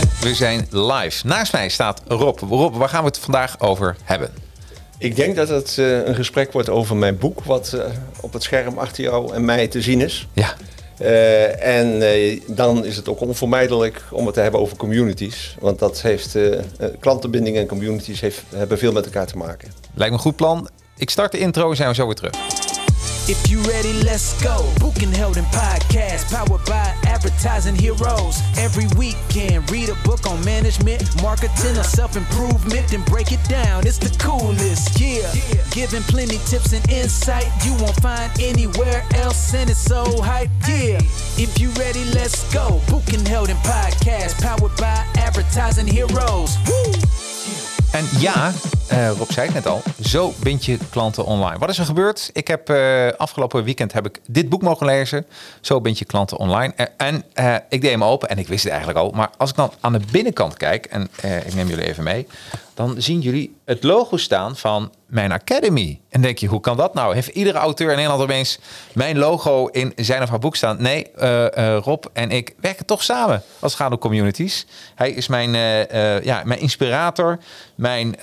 En we zijn live. Naast mij staat Rob. Rob, waar gaan we het vandaag over hebben? Ik denk dat het uh, een gesprek wordt over mijn boek, wat uh, op het scherm achter jou en mij te zien is. Ja. Uh, en dan is het ook onvermijdelijk om het te hebben over communities. Want dat heeft klantenbinding en communities heeft, hebben veel met elkaar te maken. Lijkt me een goed plan. Ik start de intro en zijn we zo weer terug. If you ready, let's go. Book and Held in podcast, powered by advertising heroes. Every weekend, read a book on management, marketing, or self improvement, then break it down. It's the coolest, yeah. Giving plenty tips and insight you won't find anywhere else, and it's so hype, yeah. If you ready, let's go. Book and Held in podcast, powered by advertising heroes. Woo! En ja, uh, Rob zei het net al, zo bind je klanten online. Wat is er gebeurd? Ik heb uh, afgelopen weekend heb ik dit boek mogen lezen. Zo bind je klanten online. Uh, en ik deed hem open en ik wist het eigenlijk al. Maar als ik dan aan de binnenkant kijk, en ik neem jullie even mee dan zien jullie het logo staan van mijn academy. En denk je, hoe kan dat nou? Heeft iedere auteur in Nederland opeens mijn logo in zijn of haar boek staan? Nee, uh, uh, Rob en ik werken toch samen als het communities. Hij is mijn, uh, ja, mijn inspirator, mijn,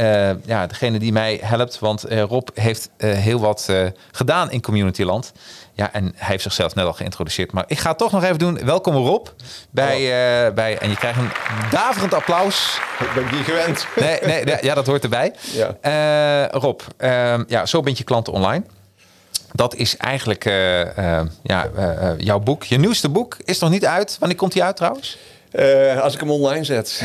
ja, degene die mij helpt. Want Rob heeft heel wat gedaan in communityland. Ja, en hij heeft zichzelf net al geïntroduceerd. Maar ik ga het toch nog even doen. Welkom Rob. Bij, uh, bij, en je krijgt een daverend applaus. Ik ben niet gewend. Nee, nee, ja, dat hoort erbij. Ja. Uh, Rob, uh, ja, zo bent je klanten online. Dat is eigenlijk uh, ja, jouw boek. Je nieuwste boek is nog niet uit. Wanneer komt hij uit trouwens? Uh, als ik hem online zet.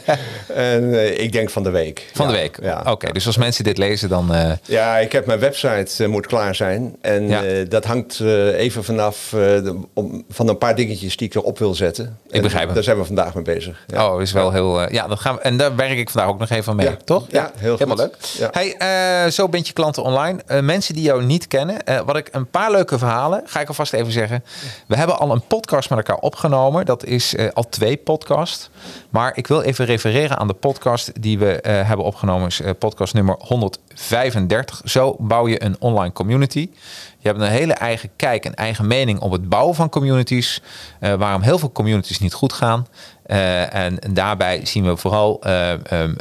en uh, ik denk van de week. Van de week? Ja. Oké, dus als mensen dit lezen dan... Uh... Ja, ik heb mijn website moet klaar zijn. En ja. dat hangt even vanaf de, om, van een paar dingetjes die ik erop wil zetten. Ik begrijp het. Daar zijn we vandaag mee bezig. Ja. Oh, is wel heel... ja, dat gaan we, en daar werk ik vandaag ook nog even mee, toch? Ja, heel Helemaal leuk. Hey, zo bent je klanten online. mensen die jou niet kennen. wat ik een paar leuke verhalen, ga ik alvast even zeggen. We hebben al een podcast met elkaar opgenomen. Dat is al twee podcast. Maar ik wil even refereren aan de podcast die we uh, hebben opgenomen. Is, uh, podcast nummer 135. Zo bouw je een online community. Je hebt een hele eigen kijk en eigen mening op het bouwen van communities. Uh, waarom heel veel communities niet goed gaan. En, en, daarbij zien we vooral, um, um,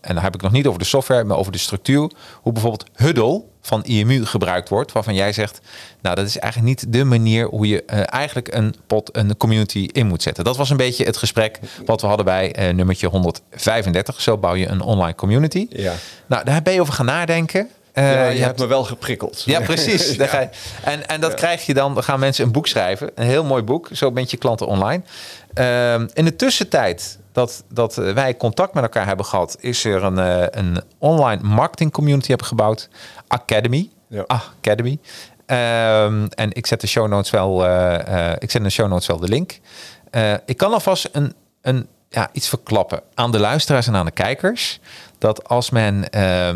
en dan heb ik nog niet over de software, maar over de structuur. Hoe bijvoorbeeld Huddle van IMU gebruikt wordt, waarvan jij zegt, nou dat is eigenlijk niet de manier hoe je uh, eigenlijk een pot, een community in moet zetten. Dat was een beetje het gesprek wat we hadden bij uh, nummertje 135. Zo bouw je een online community. Ja. Nou, daar ben je over gaan nadenken. Uh, ja, je, je hebt me wel geprikkeld. Ja, precies. ja. En, en dat ja. krijg je dan, dan gaan mensen een boek schrijven. Een heel mooi boek. Zo bent je klanten online. Uh, in de tussentijd dat, dat wij contact met elkaar hebben gehad, is er een, uh, een online marketing community hebben gebouwd. Academy. Ja. Academy. Um, en ik zet de show notes wel, uh, ik zet in de show notes wel de link. ik kan alvast een, een, ja, iets verklappen aan de luisteraars en aan de kijkers dat als men uh,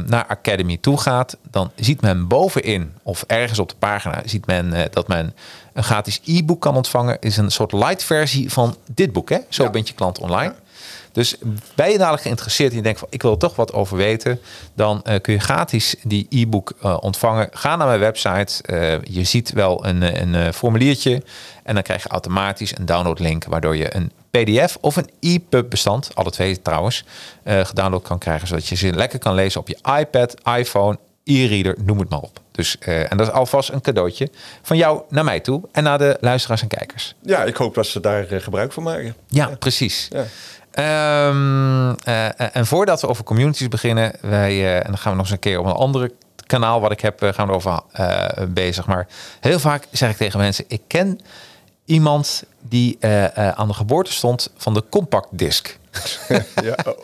naar Academy toe gaat, dan ziet men bovenin of ergens op de pagina ziet men uh, dat men een gratis e-book kan ontvangen. Is een soort light versie van dit boek. Hè? Zo ja. bent je klant online. Ja. Dus ben je dadelijk geïnteresseerd en je denkt van ik wil er toch wat over weten, dan uh, kun je gratis die e-book uh, ontvangen. Ga naar mijn website. Uh, je ziet wel een, een formuliertje en dan krijg je automatisch een downloadlink waardoor je een PDF of een EPUB bestand, alle twee trouwens, gedownload kan krijgen zodat je ze lekker kan lezen op je iPad, iPhone, e-reader, noem het maar op. Dus, uh, en dat is alvast een cadeautje van jou naar mij toe en naar de luisteraars en kijkers. Ja, ik hoop dat ze daar uh, gebruik van maken. Ja, ja. precies. Ja. Um, uh, en voordat we over communities beginnen, wij, en dan gaan we nog eens een keer op een andere kanaal wat ik heb, gaan we erover bezig. Maar heel vaak zeg ik tegen mensen, ik ken iemand die aan de geboorte stond van de compact disc. ja, oh.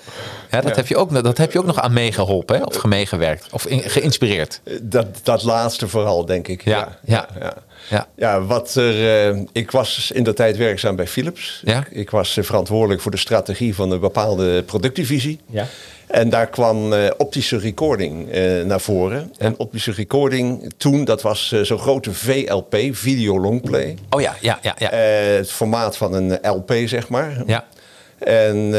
ja, dat, ja. Heb je ook, dat heb je ook nog aan meegeholpen hè? of meegewerkt of in, geïnspireerd. Dat, dat laatste vooral, denk ik. Ja, ja. ja. ja. ja wat er, uh, ik was in de tijd werkzaam bij Philips. Ja? Ik, ik was verantwoordelijk voor de strategie van een bepaalde productdivisie. Ja. En daar kwam uh, optische recording uh, naar voren. En optische recording toen, dat was uh, zo'n grote VLP, video longplay. Oh ja, ja, ja. ja. het formaat van een LP, zeg maar. Ja. En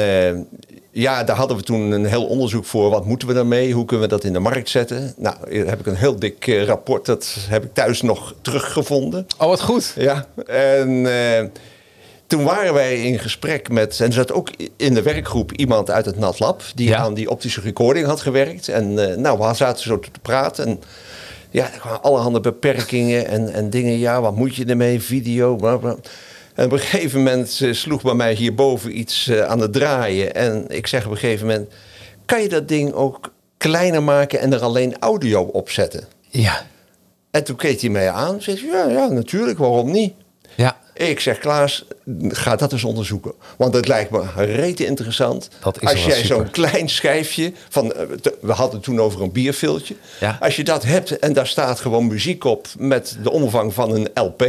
ja, daar hadden we toen een heel onderzoek voor. Wat moeten we daarmee? Hoe kunnen we dat in de markt zetten? Nou, hier heb ik een heel dik rapport. Dat heb ik thuis nog teruggevonden. Oh, wat goed. Ja, en toen waren wij in gesprek met, en er zat ook in de werkgroep iemand uit het NatLab, die aan die optische recording had gewerkt. En uh, nou, we zaten zo te praten en ja, er kwamen allerhande beperkingen en, en dingen. Ja, wat moet je ermee? Video, bla bla. En op een gegeven moment uh, sloeg bij mij hierboven iets uh, aan het draaien. En ik zeg op een gegeven moment, kan je dat ding ook kleiner maken en er alleen audio op zetten? Ja. En toen keek hij mij aan. Zei ja, ja, natuurlijk, waarom niet? Ja. Ik zeg, Klaas, ga dat eens onderzoeken. Want het lijkt me rete interessant. Dat is als jij zo'n klein schijfje van, eh, we hadden het toen over een bierviltje. Ja. Als je dat hebt en daar staat gewoon muziek op met de omvang van een LP.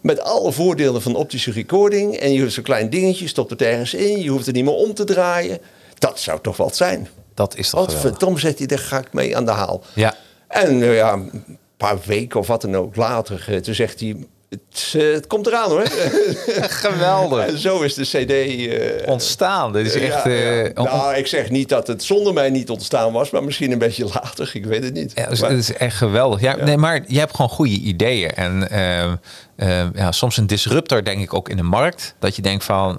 Met alle voordelen van optische recording. En je hebt zo'n klein dingetje, stopt het ergens in. Je hoeft het niet meer om te draaien. Dat zou toch wat zijn. Dat is toch Wat verdomme zegt hij, daar ga ik mee aan de haal. Ja. En uh, ja, een paar weken of wat dan ook later, uh, toen zegt hij... Het, uh, het, komt eraan hoor. Geweldig. En zo is de CD uh, ontstaan. Dit is echt. Ja, ja. nou, ik zeg niet dat het zonder mij niet ontstaan was, maar misschien een beetje later. Ik weet het niet. Ja, dus, het is echt geweldig. Ja, nee, maar je hebt gewoon goede ideeën. En uh, uh, ja, soms een disruptor, denk ik, ook in de markt. Dat je denkt van.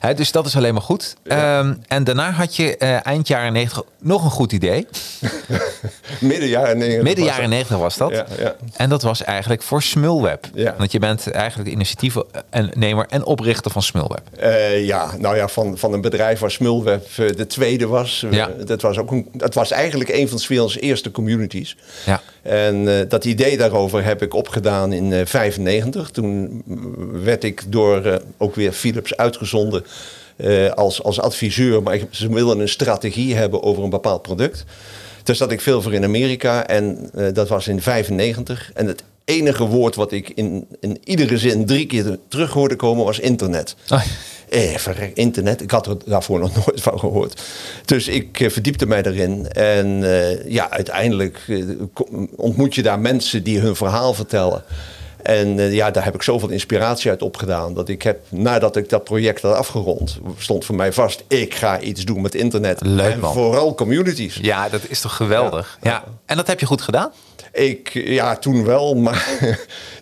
Hè, dus dat is alleen maar goed. Ja. Um, en daarna had je eind jaren 90 nog een goed idee. Midden jaren 90. Midden jaren 90 was dat. Ja, ja. En dat was eigenlijk voor Smulweb. Want je bent eigenlijk initiatiefnemer en oprichter van Smulweb. Ja, nou ja, van, van een bedrijf waar Smulweb de tweede was. Ja. Dat, was ook een, dat was eigenlijk een van Sweels eerste communities. Ja. En dat idee daarover heb ik opgedaan in 1995. Toen werd ik door ook weer Philips uitgezonden. Als, als adviseur, maar ze wilden een strategie hebben over een bepaald product. Daar zat ik veel voor in Amerika en dat was in 95. En het enige woord wat ik in, in iedere zin drie keer terug hoorde komen was internet. Oh. Eh, verrek, internet. Ik had er daarvoor nog nooit van gehoord. Dus ik uh, verdiepte mij daarin. En uh, ja, uiteindelijk ontmoet je daar mensen die hun verhaal vertellen. En uh, ja, daar heb ik zoveel inspiratie uit opgedaan. Dat ik heb, nadat ik dat project had afgerond, stond voor mij vast: ik ga iets doen met internet. Leuk, en man. vooral communities. Ja, dat is toch geweldig. Ja. ja. En dat heb je goed gedaan? Ik, ja, toen wel, maar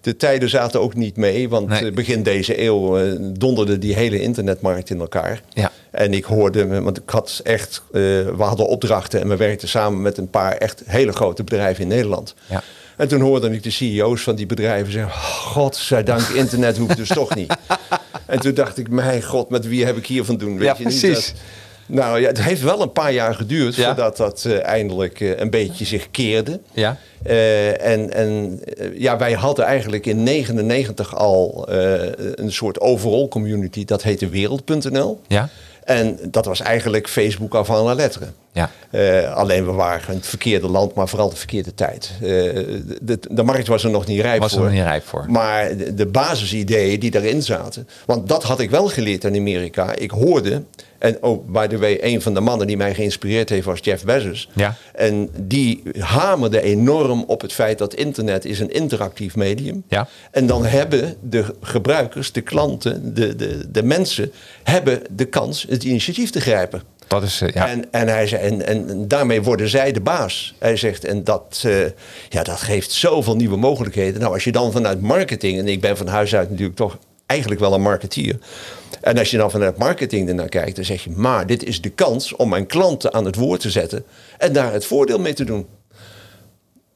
de tijden zaten ook niet mee. Want Nee. begin deze eeuw uh, donderde die hele internetmarkt in elkaar. Ja. En ik hoorde, want ik had echt, uh, we hadden opdrachten en we werkten samen met een paar echt hele grote bedrijven in Nederland. Ja. En toen hoorde ik de CEO's van die bedrijven zeggen: Godzijdank, internet hoeft dus toch niet. En toen dacht ik: Mijn god, met wie heb ik hier van doen? Weet Ja, je niet precies. dat- nou ja, het heeft wel een paar jaar geduurd Ja. voordat dat eh, eindelijk eh, een beetje zich keerde. Ja. Eh, en en ja, wij hadden eigenlijk in 99 al een soort overall community, dat heette wereld.nl. Ja. En dat was eigenlijk Facebook af aan la lettre. Ja. Alleen we waren het verkeerde land, maar vooral de verkeerde tijd. De, de markt was er nog niet rijp Was er voor. nog niet rijp voor. Maar de, de basisideeën die daarin zaten. Want dat had ik wel geleerd in Amerika. Ik hoorde, en ook by the way, een van de mannen die mij geïnspireerd heeft was Jeff Bezos. Ja. En die hamerde enorm op het feit dat internet is een interactief medium. Ja. En dan hebben de gebruikers, de klanten, de, de, de mensen, hebben de kans het initiatief te grijpen. Dat is, eh, ja. En, en, hij zei, en, en daarmee worden zij de baas. Hij zegt, en dat, eh, ja, dat geeft zoveel nieuwe mogelijkheden. Nou, als je dan vanuit marketing, en ik ben van huis uit natuurlijk toch eigenlijk wel een marketeer. En als je dan vanuit marketing ernaar kijkt, dan zeg je, maar dit is de kans om mijn klanten aan het woord te zetten en daar het voordeel mee te doen.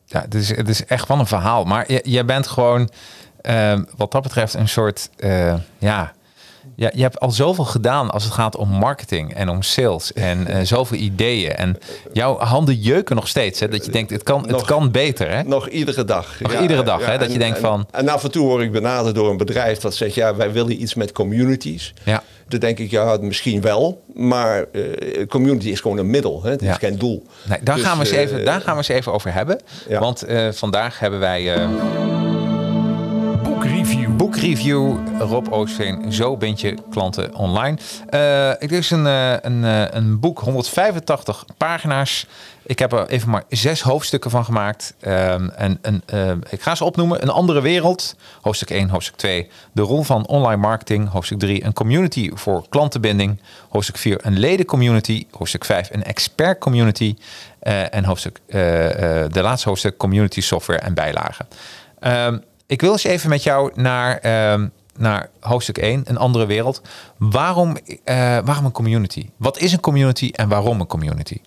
ja het, is, het is echt wel een verhaal. Maar je, bent gewoon, ehm, wat dat betreft, een soort, eh, ja... Ja, je hebt al zoveel gedaan als het gaat om marketing en om sales en eh, zoveel ideeën. En jouw handen jeuken nog steeds. Hè, dat je denkt, het kan, het Nog- kan beter. Hè? Nog iedere dag. Nog iedere dag, hè, dat je en- denkt en- van- En af en toe word ik benaderd door een bedrijf dat zegt, ja, wij willen iets met communities. Ja. Dan denk ik, ja, misschien wel. Maar eh, community is gewoon een middel. Hè? Het Ja. is geen doel. Nee, daar, Dus, gaan we eens eh, even, daar gaan we eens even over hebben. Ja. Want eh, vandaag hebben wij eh Boekreview Rob Oostveen. Zo bind je klanten online. Eh het is een, eh, een, eh, een boek, 185 pagina's. Ik heb er even maar zes hoofdstukken van gemaakt. Ehm, en, en, eh, ik ga ze opnoemen. Een andere wereld. Hoofdstuk 1, hoofdstuk 2. De rol van online marketing. Hoofdstuk 3. Een community voor klantenbinding. Hoofdstuk 4. Een ledencommunity. Hoofdstuk 5. Een expert community. En hoofdstuk, de laatste hoofdstuk. Community software en bijlagen. Ehm, ik wil eens even met jou naar ehm, naar hoofdstuk 1, een andere wereld. Waarom, uh, waarom een community? Wat is een community en waarom een community?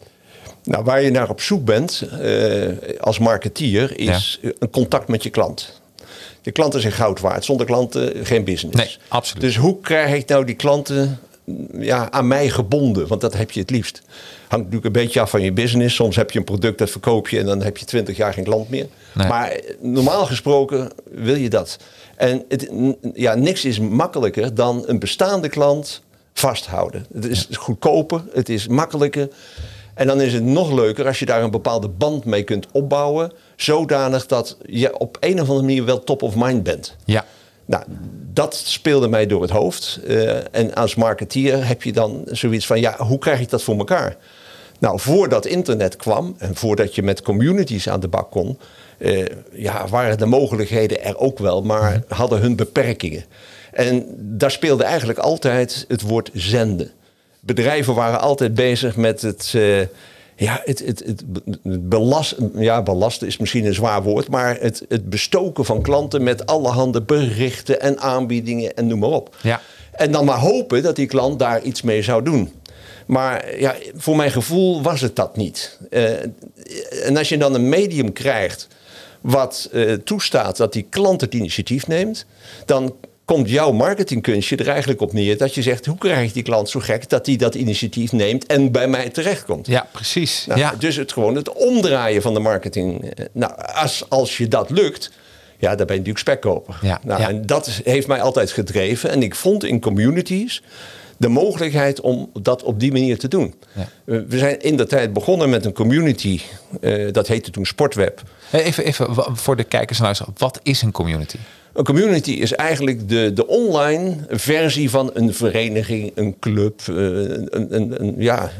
Nou, waar je naar op zoek bent uh, als marketeer is een contact met je klant. De klanten zijn goud waard. Zonder klanten geen business. Nee, absoluut. Dus hoe krijg ik nou die klanten ja, aan mij gebonden? Want dat heb je het liefst. Hangt natuurlijk een beetje af van je business. Soms heb je een product dat verkoop je en dan heb je twintig jaar geen klant meer. Maar normaal gesproken wil je dat. En het, ja, niks is makkelijker dan een bestaande klant vasthouden. Het is goedkoper, het is makkelijker. En dan is het nog leuker als je daar een bepaalde band mee kunt opbouwen. Zodanig dat je op een of andere manier wel top of mind bent. Ja. Nou, dat speelde mij door het hoofd. Uh, en als marketeer heb je dan zoiets van: ja, hoe krijg ik dat voor elkaar? Nou, voordat internet kwam en voordat je met communities aan de bak kon, uh, ja, waren de mogelijkheden er ook wel, maar mhm. hadden hun beperkingen. En daar speelde eigenlijk altijd het woord zenden. Bedrijven waren altijd bezig met het. Uh, ja, het, het, het, belast, ja, belasten is misschien een zwaar woord, maar het, het bestoken van klanten met allerhande berichten en aanbiedingen en noem maar op. Ja. En dan maar hopen dat die klant daar iets mee zou doen. Maar ja, voor mijn gevoel was het dat niet. Uh, en als je dan een medium krijgt wat uh, toestaat dat die klant het initiatief neemt, dan komt jouw marketingkunstje er eigenlijk op neer dat je zegt: hoe krijg ik die klant zo gek dat hij dat initiatief neemt en bij mij terechtkomt? Ja, precies. Nou, ja. Dus het gewoon het omdraaien van de marketing. Eh, nou, als, als je dat lukt. Ja, dan ben je natuurlijk spekkoper. Ja, nou, ja. En dat heeft mij altijd gedreven. En ik vond in communities de mogelijkheid om dat op die manier te doen. Ja. We zijn in de tijd begonnen met een community. Uh, dat heette toen Sportweb. Even, even voor de kijkers en luisteraars. Wat is een community? Een community is eigenlijk de, de online versie van een vereniging, een club. Uh, een, een, een, ja,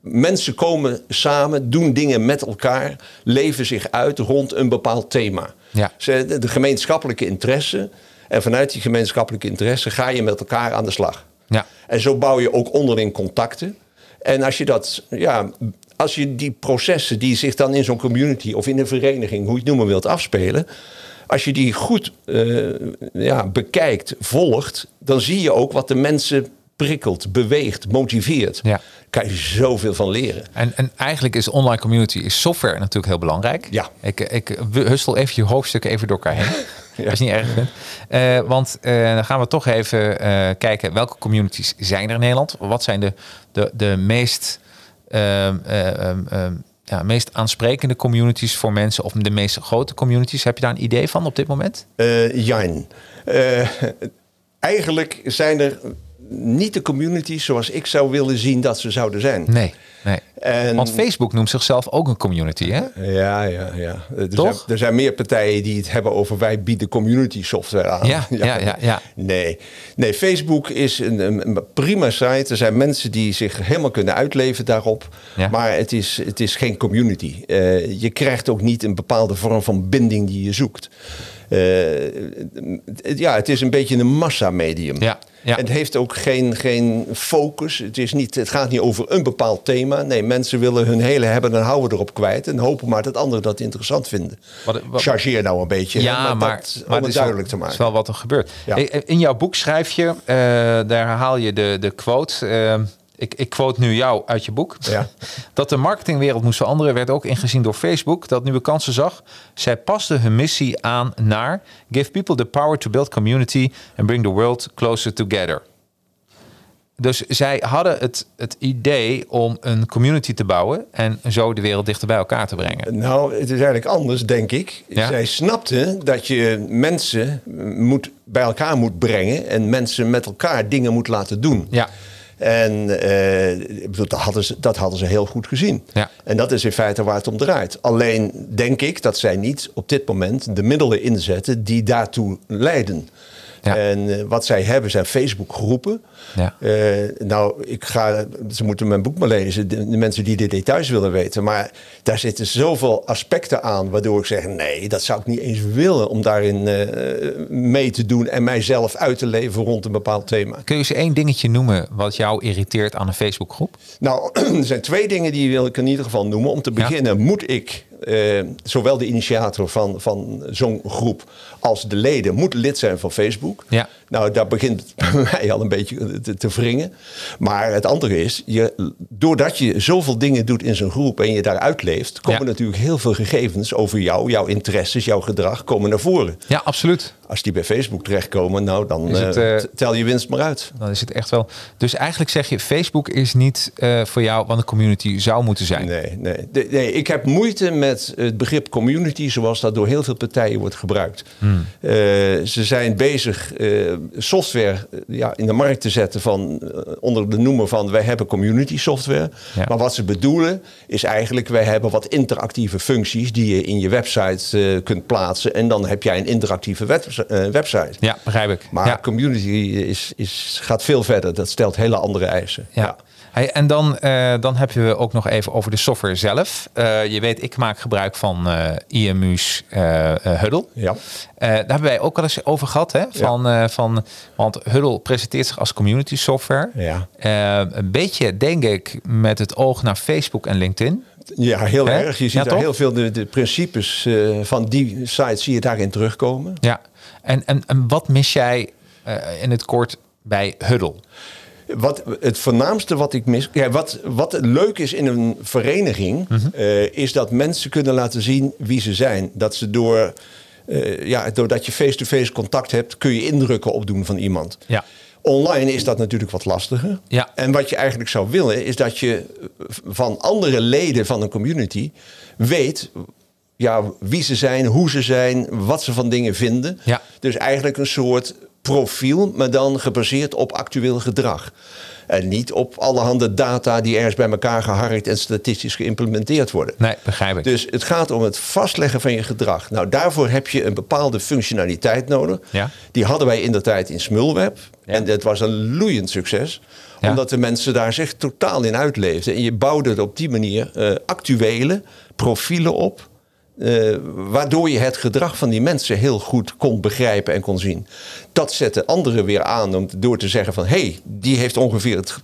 mensen komen samen, doen dingen met elkaar, leven zich uit rond een bepaald thema. Ja. De gemeenschappelijke interesse. En vanuit die gemeenschappelijke interesse ga je met elkaar aan de slag. Ja. En zo bouw je ook onderling contacten. En als je dat, ja, als je die processen die zich dan in zo'n community of in een vereniging, hoe je het noemen wilt, afspelen. Als je die goed uh, ja, bekijkt, volgt, dan zie je ook wat de mensen prikkelt, beweegt, motiveert. Ja. Kan je zoveel van leren. En, en eigenlijk is online community is software natuurlijk heel belangrijk. Ja. Ik, ik hustel even je hoofdstukken even door elkaar heen. ja. Als je niet erg vindt. Uh, want uh, dan gaan we toch even uh, kijken welke communities zijn er in Nederland. Wat zijn de, de, de meest, ehm, ehm, ehm, ja, meest aansprekende communities voor mensen of de meest grote communities? Heb je daar een idee van op dit moment? Jijn. eigenlijk zijn er niet de communities zoals ik zou willen zien dat ze zouden zijn. Nee, nee. En, Want Facebook noemt zichzelf ook een community, hè? Ja, ja, ja. Er, Toch? Zijn, er zijn meer partijen die het hebben over wij bieden community software aan. Ja, ja, ja. ja, Nee. nee, Facebook is een, een, prima site. Er zijn mensen die zich helemaal kunnen uitleven daarop. Ja. Maar het is, het is geen community. Uh, je krijgt ook niet een bepaalde vorm van binding die je zoekt. Uh, ja, het is een beetje een massamedium. Ja. Ja. Het heeft ook geen, geen focus. Het, is niet, het gaat niet over een bepaald thema. Nee, mensen willen hun hele hebben en houden erop kwijt. En hopen maar dat anderen dat interessant vinden. Wat, wat, Chargeer nou een beetje. Ja, hè, maar, dat, maar om het duidelijk te Dat maken. is wel wat er gebeurt. Ja. In jouw boek schrijf je, uh, daar haal je de, de quote... Uh, ik, ik quote nu jou uit je boek. Ja. Dat de marketingwereld moest veranderen werd ook ingezien door Facebook. Dat nieuwe kansen zag. Zij paste hun missie aan naar... Give people the power to build community... and bring the world closer together. Dus zij hadden het, het idee om een community te bouwen... en zo de wereld dichter bij elkaar te brengen. Nou, het is eigenlijk anders, denk ik. Ja? Zij snapten dat je mensen moet, bij elkaar moet brengen... en mensen met elkaar dingen moet laten doen. Ja. En uh, dat, hadden ze, dat hadden ze heel goed gezien. Ja. En dat is in feite waar het om draait. Alleen denk ik dat zij niet op dit moment de middelen inzetten die daartoe leiden. Ja. En uh, wat zij hebben zijn Facebook-groepen. Ja. Uh, nou, ik ga, ze moeten mijn boek maar lezen, de, de, mensen die de details willen weten. Maar daar zitten zoveel aspecten aan, waardoor ik zeg: nee, dat zou ik niet eens willen om daarin uh, mee te doen en mijzelf uit te leven rond een bepaald thema. Kun je eens één dingetje noemen wat jou irriteert aan een Facebookgroep? Nou, er zijn twee dingen die wil ik in ieder geval noemen. Om te beginnen ja. moet ik uh, zowel de initiator van, van zo'n groep als de leden moet lid zijn van Facebook. Ja. Nou, daar begint bij mij al een beetje te, te wringen. Maar het andere is, je, doordat je zoveel dingen doet in zo'n groep en je daaruit leeft, komen natuurlijk heel veel gegevens over jou, jouw interesses, jouw gedrag, komen naar voren. Ja, absoluut. Als die bij Facebook terechtkomen, nou dan het, uh, tel je winst maar uit. Dan is het echt wel. Dus eigenlijk zeg je, Facebook is niet uh, voor jou wat een community zou moeten zijn. Nee, nee. De, nee. Ik heb moeite met het begrip community zoals dat door heel veel partijen wordt gebruikt. Hmm. Uh, ze zijn bezig software ja, in de markt te zetten van onder de noemer van wij hebben community software. Ja. Maar wat ze bedoelen is eigenlijk wij hebben wat interactieve functies die je in je website kunt plaatsen en dan heb jij een interactieve website uh, website. Ja, begrijp ik. Maar community is, is, gaat veel verder. Dat stelt hele andere eisen. Ja. Hey, en dan, uh, dan heb je ook nog even over de software zelf. Uh, je weet, ik maak gebruik van IMU's Huddle. Ja. daar hebben wij ook wel eens over gehad. Hè? Van, ja. van, want Huddle presenteert zich als community software. Ja. een beetje, denk ik, met het oog naar Facebook en LinkedIn. Ja, heel erg. Je ziet ja, daar heel veel de, de principes van die sites zie je daarin terugkomen. Ja, en, en, en wat mis jij uh, in het kort bij Huddle? Wat, het voornaamste wat ik mis. Ja, wat, wat leuk is in een vereniging. Mm -hmm. uh, is dat mensen kunnen laten zien wie ze zijn. Dat ze door. Uh, ja, doordat je face-to-face -face contact hebt, kun je indrukken opdoen van iemand. Ja. Online is dat natuurlijk wat lastiger. Ja. En wat je eigenlijk zou willen, is dat je van andere leden van een community weet ja, wie ze zijn, hoe ze zijn, wat ze van dingen vinden. Ja. Dus eigenlijk een soort profiel, maar dan gebaseerd op actueel gedrag. En niet op allerhande data die ergens bij elkaar geharkt en statistisch geïmplementeerd worden. Nee, begrijp ik. Dus het gaat om het vastleggen van je gedrag. Nou, daarvoor heb je een bepaalde functionaliteit nodig. Ja. Die hadden wij in de tijd in Smulweb. Ja. En dat was een loeiend succes. Ja. Omdat de mensen daar zich totaal in uitleefden. En je bouwde op die manier uh, actuele profielen op uh, waardoor je het gedrag van die mensen heel goed kon begrijpen en kon zien. Dat zette anderen weer aan om, door te zeggen van... hé, hey, die heeft ongeveer het,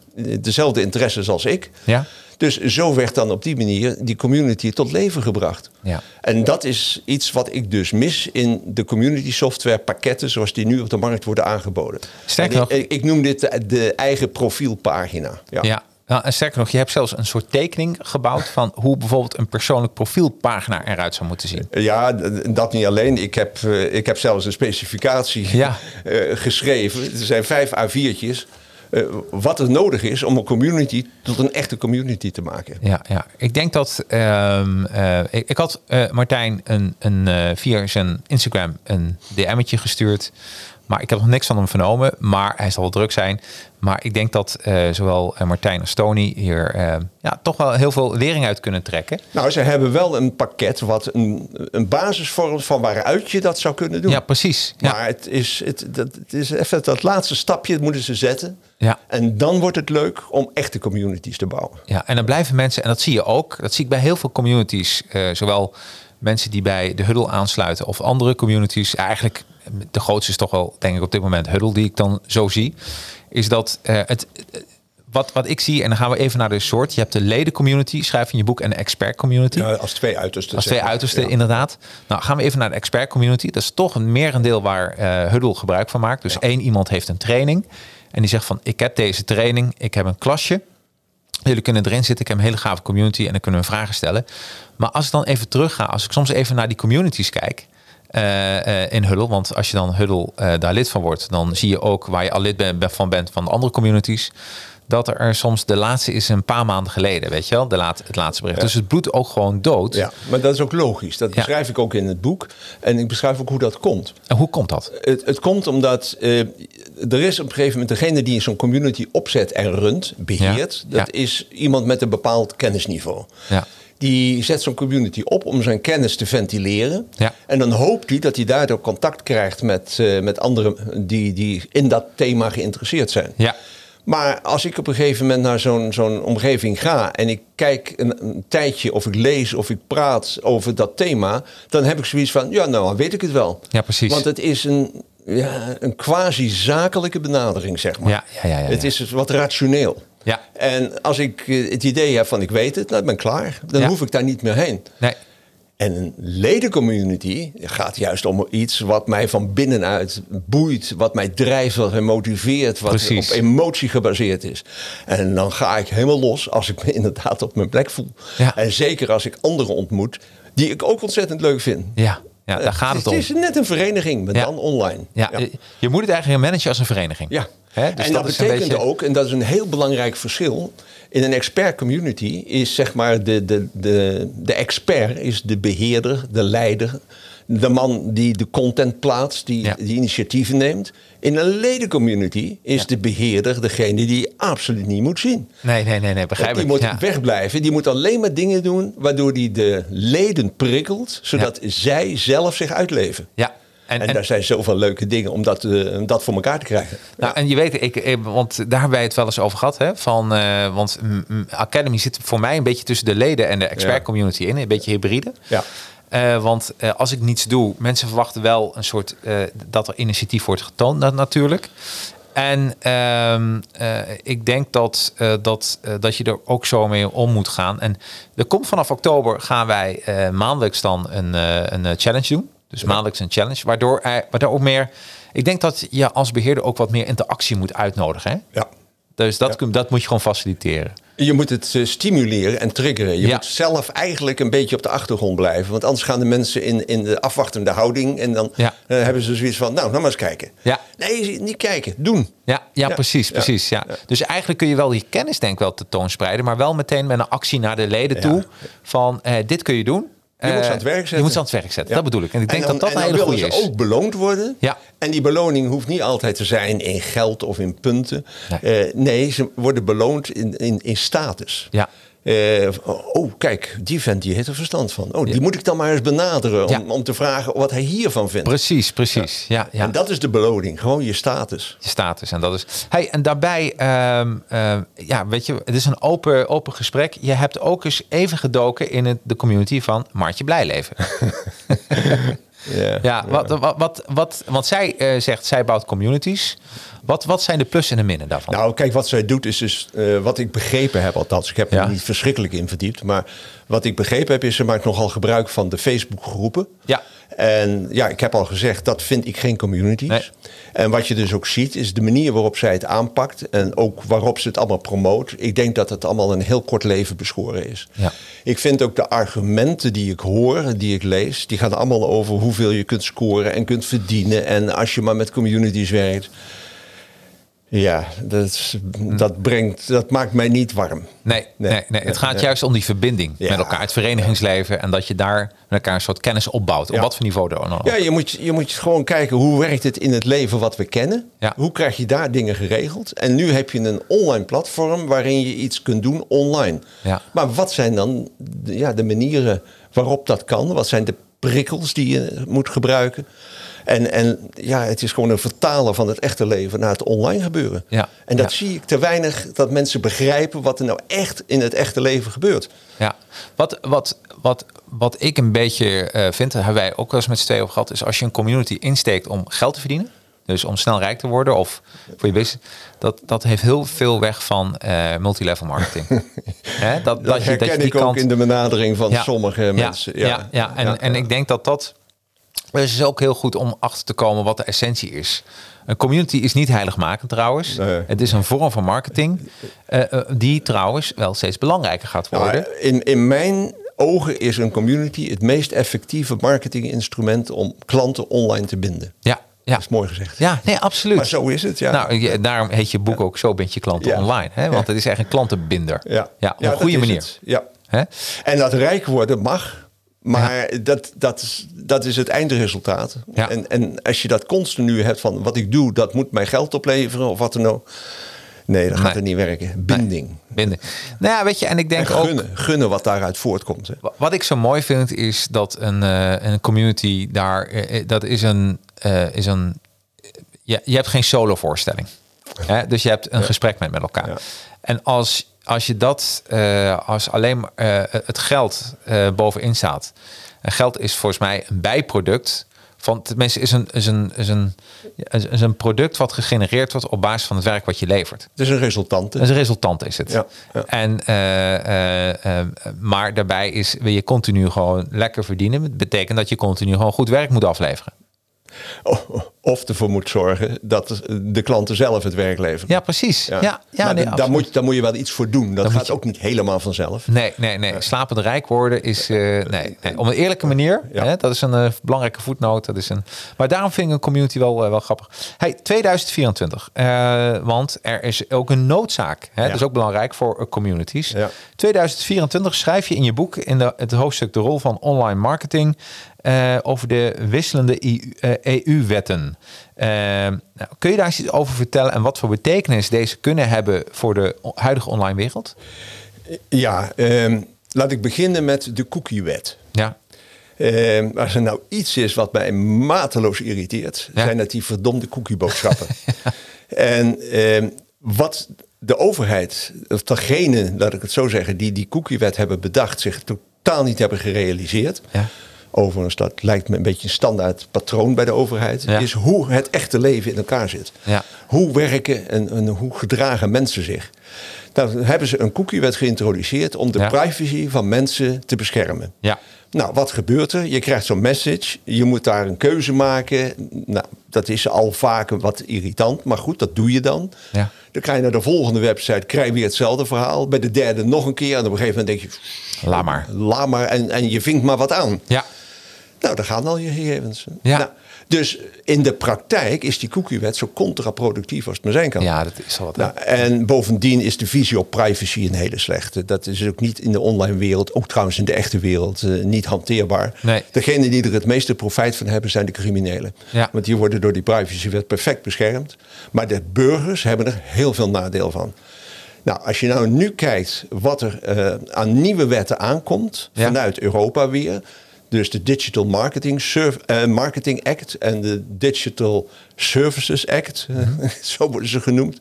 dezelfde interesses als ik. Ja. Dus zo werd dan op die manier die community tot leven gebracht. Ja. En dat is iets wat ik dus mis in de community software pakketten... zoals die nu op de markt worden aangeboden. Sterker nog... Ik, ik, noem dit de, de eigen profielpagina. Ja. ja. Nou, en sterker nog, je hebt zelfs een soort tekening gebouwd van hoe bijvoorbeeld een persoonlijk profielpagina eruit zou moeten zien. Ja, dat niet alleen. Ik heb, uh, ik heb zelfs een specificatie ja. uh, geschreven. Er zijn vijf A4'tjes. Uh, wat er nodig is om een community tot een echte community te maken. Ja, ja. ik denk dat. Ehm, ik, ik, had Martijn een, een, via zijn Instagram een DM'tje gestuurd. Maar ik heb nog niks van hem vernomen. Maar hij zal wel druk zijn. Maar ik denk dat uh, zowel eh, Martijn als Tony hier uh, ja, toch wel heel veel lering uit kunnen trekken. Nou, ze hebben wel een pakket wat een, een basis vormt van waaruit je dat zou kunnen doen. Ja, precies. Ja. Maar het is, het, dat, het is even dat laatste stapje moeten ze zetten. Ja. En dan wordt het leuk om echte communities te bouwen. Ja, en dan blijven mensen, en dat zie je ook, dat zie ik bij heel veel communities, zowel mensen die bij de Huddle aansluiten of andere communities. Eigenlijk de grootste is toch wel, denk ik op dit moment Huddle, die ik dan zo zie. Is dat uh, het, wat, wat ik zie, en dan gaan we even naar de soort. Je hebt de ledencommunity, schrijf in je boek, en de expert community. Ja, als twee uitersten. Als twee uitersten, inderdaad. Nou, gaan we even naar de expert community. Dat is toch een merendeel waar uh, Huddle gebruik van maakt. Dus één iemand heeft een training. En die zegt van, ik heb deze training, ik heb een klasje. Jullie kunnen erin zitten, ik heb een hele gave community en dan kunnen we vragen stellen. Maar als ik dan even terug ga, als ik soms even naar die communities kijk, uh, uh, in Huddle. Want als je dan Huddle uh, daar lid van wordt, dan zie je ook waar je al lid van bent van de andere communities. Dat er soms de laatste is een paar maanden geleden, weet je wel, de laat, het laatste bericht. Dus het bloedt ook gewoon dood. Ja, maar dat is ook logisch. Dat beschrijf ik ook in het boek. En ik beschrijf ook hoe dat komt. En hoe komt dat? Het, het komt omdat er is op een gegeven moment degene die zo'n community opzet en runt, beheert. Dat is iemand met een bepaald kennisniveau. Ja die zet zo'n community op om zijn kennis te ventileren. Ja. En dan hoopt hij dat hij daardoor contact krijgt met, uh, met anderen die, die in dat thema geïnteresseerd zijn. Ja. Maar als ik op een gegeven moment naar zo'n zo'n omgeving ga en ik kijk een, een, tijdje of ik lees of ik praat over dat thema, dan heb ik zoiets van, ja nou, dan weet ik het wel. Ja, precies. Want het is een, ja, een quasi-zakelijke benadering, zeg maar. Ja, ja, ja, ja, Het is wat rationeel. Ja. En als ik eh, het idee heb van ik weet het, dan ben ik klaar. Dan hoef ik daar niet meer heen. Nee. En een ledencommunity gaat juist om iets wat mij van binnenuit boeit, wat mij drijft, wat mij motiveert, wat op emotie gebaseerd is. En dan ga ik helemaal los als ik me inderdaad op mijn plek voel. En zeker als ik anderen ontmoet die ik ook ontzettend leuk vind. Ja. Ja, daar gaat het, om. Het is net een vereniging, maar dan online. Ja, Je moet het eigenlijk managen als een vereniging. Ja, dus en dat, betekent ook, en dat is een heel belangrijk verschil... in een expert community is zeg maar de, de, de, de expert... is de beheerder, de leider, de man die de content plaatst, die, die initiatieven neemt. In een ledencommunity is de beheerder degene die je absoluut niet moet zien. Nee, nee, nee, nee begrijp ik. Die moet wegblijven. Die moet alleen maar dingen doen waardoor die de leden prikkelt, zodat zij zelf zich uitleven. Ja. En, en, daar zijn zoveel leuke dingen om dat, uh, dat voor elkaar te krijgen. Nou, en je weet, ik, want daar hebben wij het wel eens over gehad. Hè, van, uh, want Academy zit voor mij een beetje tussen de leden en de expert community in. Een beetje hybride. Ja. Uh, want uh, als ik niets doe, mensen verwachten wel een soort uh, dat er initiatief wordt getoond, dat, natuurlijk. En ehm, ik denk dat, dat, dat je er ook zo mee om moet gaan. En er komt vanaf oktober gaan wij maandelijks dan een, een challenge doen. Dus maandelijks een challenge, waardoor, waardoor ook meer. Ik denk dat je als beheerder ook wat meer interactie moet uitnodigen. Hè? Ja. Dus dat, dat moet je gewoon faciliteren. Je moet het uh, stimuleren en triggeren. Je moet zelf eigenlijk een beetje op de achtergrond blijven. Want anders gaan de mensen in, in de afwachtende houding. En dan ja. uh, hebben ze zoiets van, nou, nou maar eens kijken. Ja. Nee, niet kijken, doen. Ja, ja, precies, precies. Ja. Dus eigenlijk kun je wel die kennis denk ik wel tentoonspreiden. Maar wel meteen met een actie naar de leden toe. Van, uh, dit kun je doen. Je moet ze aan het werk zetten. Je moet ze aan het werk zetten, dat bedoel ik. En ik denk dat dat een hele goede is. ook beloond worden. Ja. En die beloning hoeft niet altijd te zijn in geld of in punten. Nee, uh, nee ze worden beloond in, in, in status. Ja. Uh, oh, kijk, die vent die heeft er verstand van. Oh, die moet ik dan maar eens benaderen om, om te vragen wat hij hiervan vindt. Precies, precies. Ja. Ja, En dat is de beloning, gewoon je status. Je status. En dat is. Hey, en daarbij, uh, uh, ja, weet je, het is een open, open gesprek. Je hebt ook eens even gedoken in het, de community van Martje Blijleven. ja, ja, Wat, wat, wat, wat, want zij uh, zegt, zij bouwt communities. Wat, wat zijn de plussen en de minnen daarvan? Nou, kijk, wat zij doet is dus uh, wat ik begrepen heb, althans. Ik heb er niet verschrikkelijk in verdiept. Maar wat ik begrepen heb, is ze maakt nogal gebruik van de Facebook-groepen. Ja. En ja, ik heb al gezegd, dat vind ik geen communities. En wat je dus ook ziet, is de manier waarop zij het aanpakt. En ook waarop ze het allemaal promoot. Ik denk dat het allemaal een heel kort leven beschoren is. Ja. Ik vind ook de argumenten die ik hoor, die ik lees, die gaan allemaal over hoeveel je kunt scoren en kunt verdienen. En als je maar met communities werkt. Ja, dat, dat, brengt, dat maakt mij niet warm. Nee, nee, nee, het gaat juist om die verbinding met elkaar, het verenigingsleven. En dat je daar met elkaar een soort kennis opbouwt. Op wat voor niveau dan ook. Ja, je moet, je moet gewoon kijken hoe werkt het in het leven wat we kennen. Hoe krijg je daar dingen geregeld? En nu heb je een online platform waarin je iets kunt doen online. Ja. Maar wat zijn dan ja, de manieren waarop dat kan? Wat zijn de prikkels die je moet gebruiken? En, en ja, het is gewoon een vertalen van het echte leven naar het online gebeuren. Ja. En dat zie ik te weinig dat mensen begrijpen wat er nou echt in het echte leven gebeurt. Ja, wat, wat, wat, wat ik een beetje uh, vind, hebben wij ook wel eens met z'n tweeën over gehad, is als je een community insteekt om geld te verdienen. Dus om snel rijk te worden of voor je business. Dat, dat heeft heel veel weg van uh, multilevel marketing. He, dat, dat, je, dat je die ik kant... ook in de benadering van sommige mensen. Ja, ja, ja. En, en ik denk dat dat maar het is ook heel goed om achter te komen wat de essentie is. Een community is niet heiligmakend trouwens. Het is een vorm van marketing uh, uh, die trouwens wel steeds belangrijker gaat worden. Nou, in, in mijn ogen is een community het meest effectieve marketinginstrument om klanten online te binden. Ja, ja. Dat is mooi gezegd. Ja, nee, absoluut. Maar zo is het, ja. Nou, daarom heet je boek ook Zo bind je klanten online. Hè? Want het is echt een klantenbinder. Ja, ja op een goede manier. Ja. Hè? En dat rijk worden mag, maar dat, dat, is, dat is het eindresultaat. En, en als je dat continu hebt van wat ik doe, dat moet mij geld opleveren of wat dan ook. Nee, dat gaat er niet werken. Binding. Binding. Nou ja, weet je, en ik denk gunnen, ook... Gunnen wat daaruit voortkomt. Hè. Wat ik zo mooi vind, is dat een, uh, een community daar... Uh, dat is een... Uh, is een je, je hebt geen solo voorstelling. Hè? Dus je hebt een gesprek met, met elkaar. En als als je dat, uh, als alleen uh, het geld uh, bovenin staat. En geld is volgens mij een bijproduct van mensen is een, is, een, is, een, is een product wat gegenereerd wordt op basis van het werk wat je levert. Het is een resultant. Het is een resultant is het. Ja, En, uh, maar daarbij is, wil je continu gewoon lekker verdienen. Dat betekent dat je continu gewoon goed werk moet afleveren. Of ervoor moet zorgen dat de klanten zelf het werk leveren. Ja, precies. Ja. Ja, nee, daar, moet, daar moet je wel iets voor doen. Dat gaat ook niet helemaal vanzelf. Nee, nee, nee. Slapend rijk worden is... Uh, nee, nee, op een eerlijke manier. Hè, dat is een uh, belangrijke voetnoot. Dat is een, maar daarom vind ik een community wel, uh, wel grappig. Hey, 2024. want er is ook een noodzaak. Hè? Dat is ook belangrijk voor communities. 2024 schrijf je in je boek... in de, het hoofdstuk de rol van online marketing... Uh, over de wisselende EU-wetten. Uh, nou, kun je daar iets over vertellen en wat voor betekenis deze kunnen hebben voor de huidige online wereld? Ja, uh, laat ik beginnen met de cookie-wet. Ja. Uh, als er nou iets is wat mij mateloos irriteert, zijn dat die verdomde cookieboodschappen. en ehm, wat de overheid, of degene, laat ik het zo zeggen, die die cookie-wet hebben bedacht, zich totaal niet hebben gerealiseerd. Ja overigens, dat lijkt me een beetje een standaard patroon bij de overheid, is hoe het echte leven in elkaar zit. Ja. Hoe werken en, en, hoe gedragen mensen zich. Dan hebben ze een cookiewet geïntroduceerd om de privacy van mensen te beschermen. Ja. Nou, wat gebeurt er? Je krijgt zo'n message, je moet daar een keuze maken. Nou, dat is al vaak wat irritant, maar goed, dat doe je dan. Ja. Dan krijg je naar de volgende website, krijg je weer hetzelfde verhaal. Bij de derde nog een keer en op een gegeven moment denk je... Laat maar. Laat maar en, en je vinkt maar wat aan. Ja. Nou, daar gaan al je gegevens. Ja. Nou, dus in de praktijk is die cookiewet zo contraproductief als het maar zijn kan. Ja, dat is al wat. Nou, en bovendien is de visie op privacy een hele slechte. Dat is ook niet in de online wereld, ook trouwens in de echte wereld, uh, niet hanteerbaar. Nee. Degene die er het meeste profijt van hebben, zijn de criminelen. Ja. Want die worden door die privacywet perfect beschermd. Maar de burgers hebben er heel veel nadeel van. Nou, als je nou nu kijkt wat er uh, aan nieuwe wetten aankomt, vanuit Europa weer dus de Digital Marketing, uh, Marketing Act en de Digital Services Act, zo worden ze genoemd.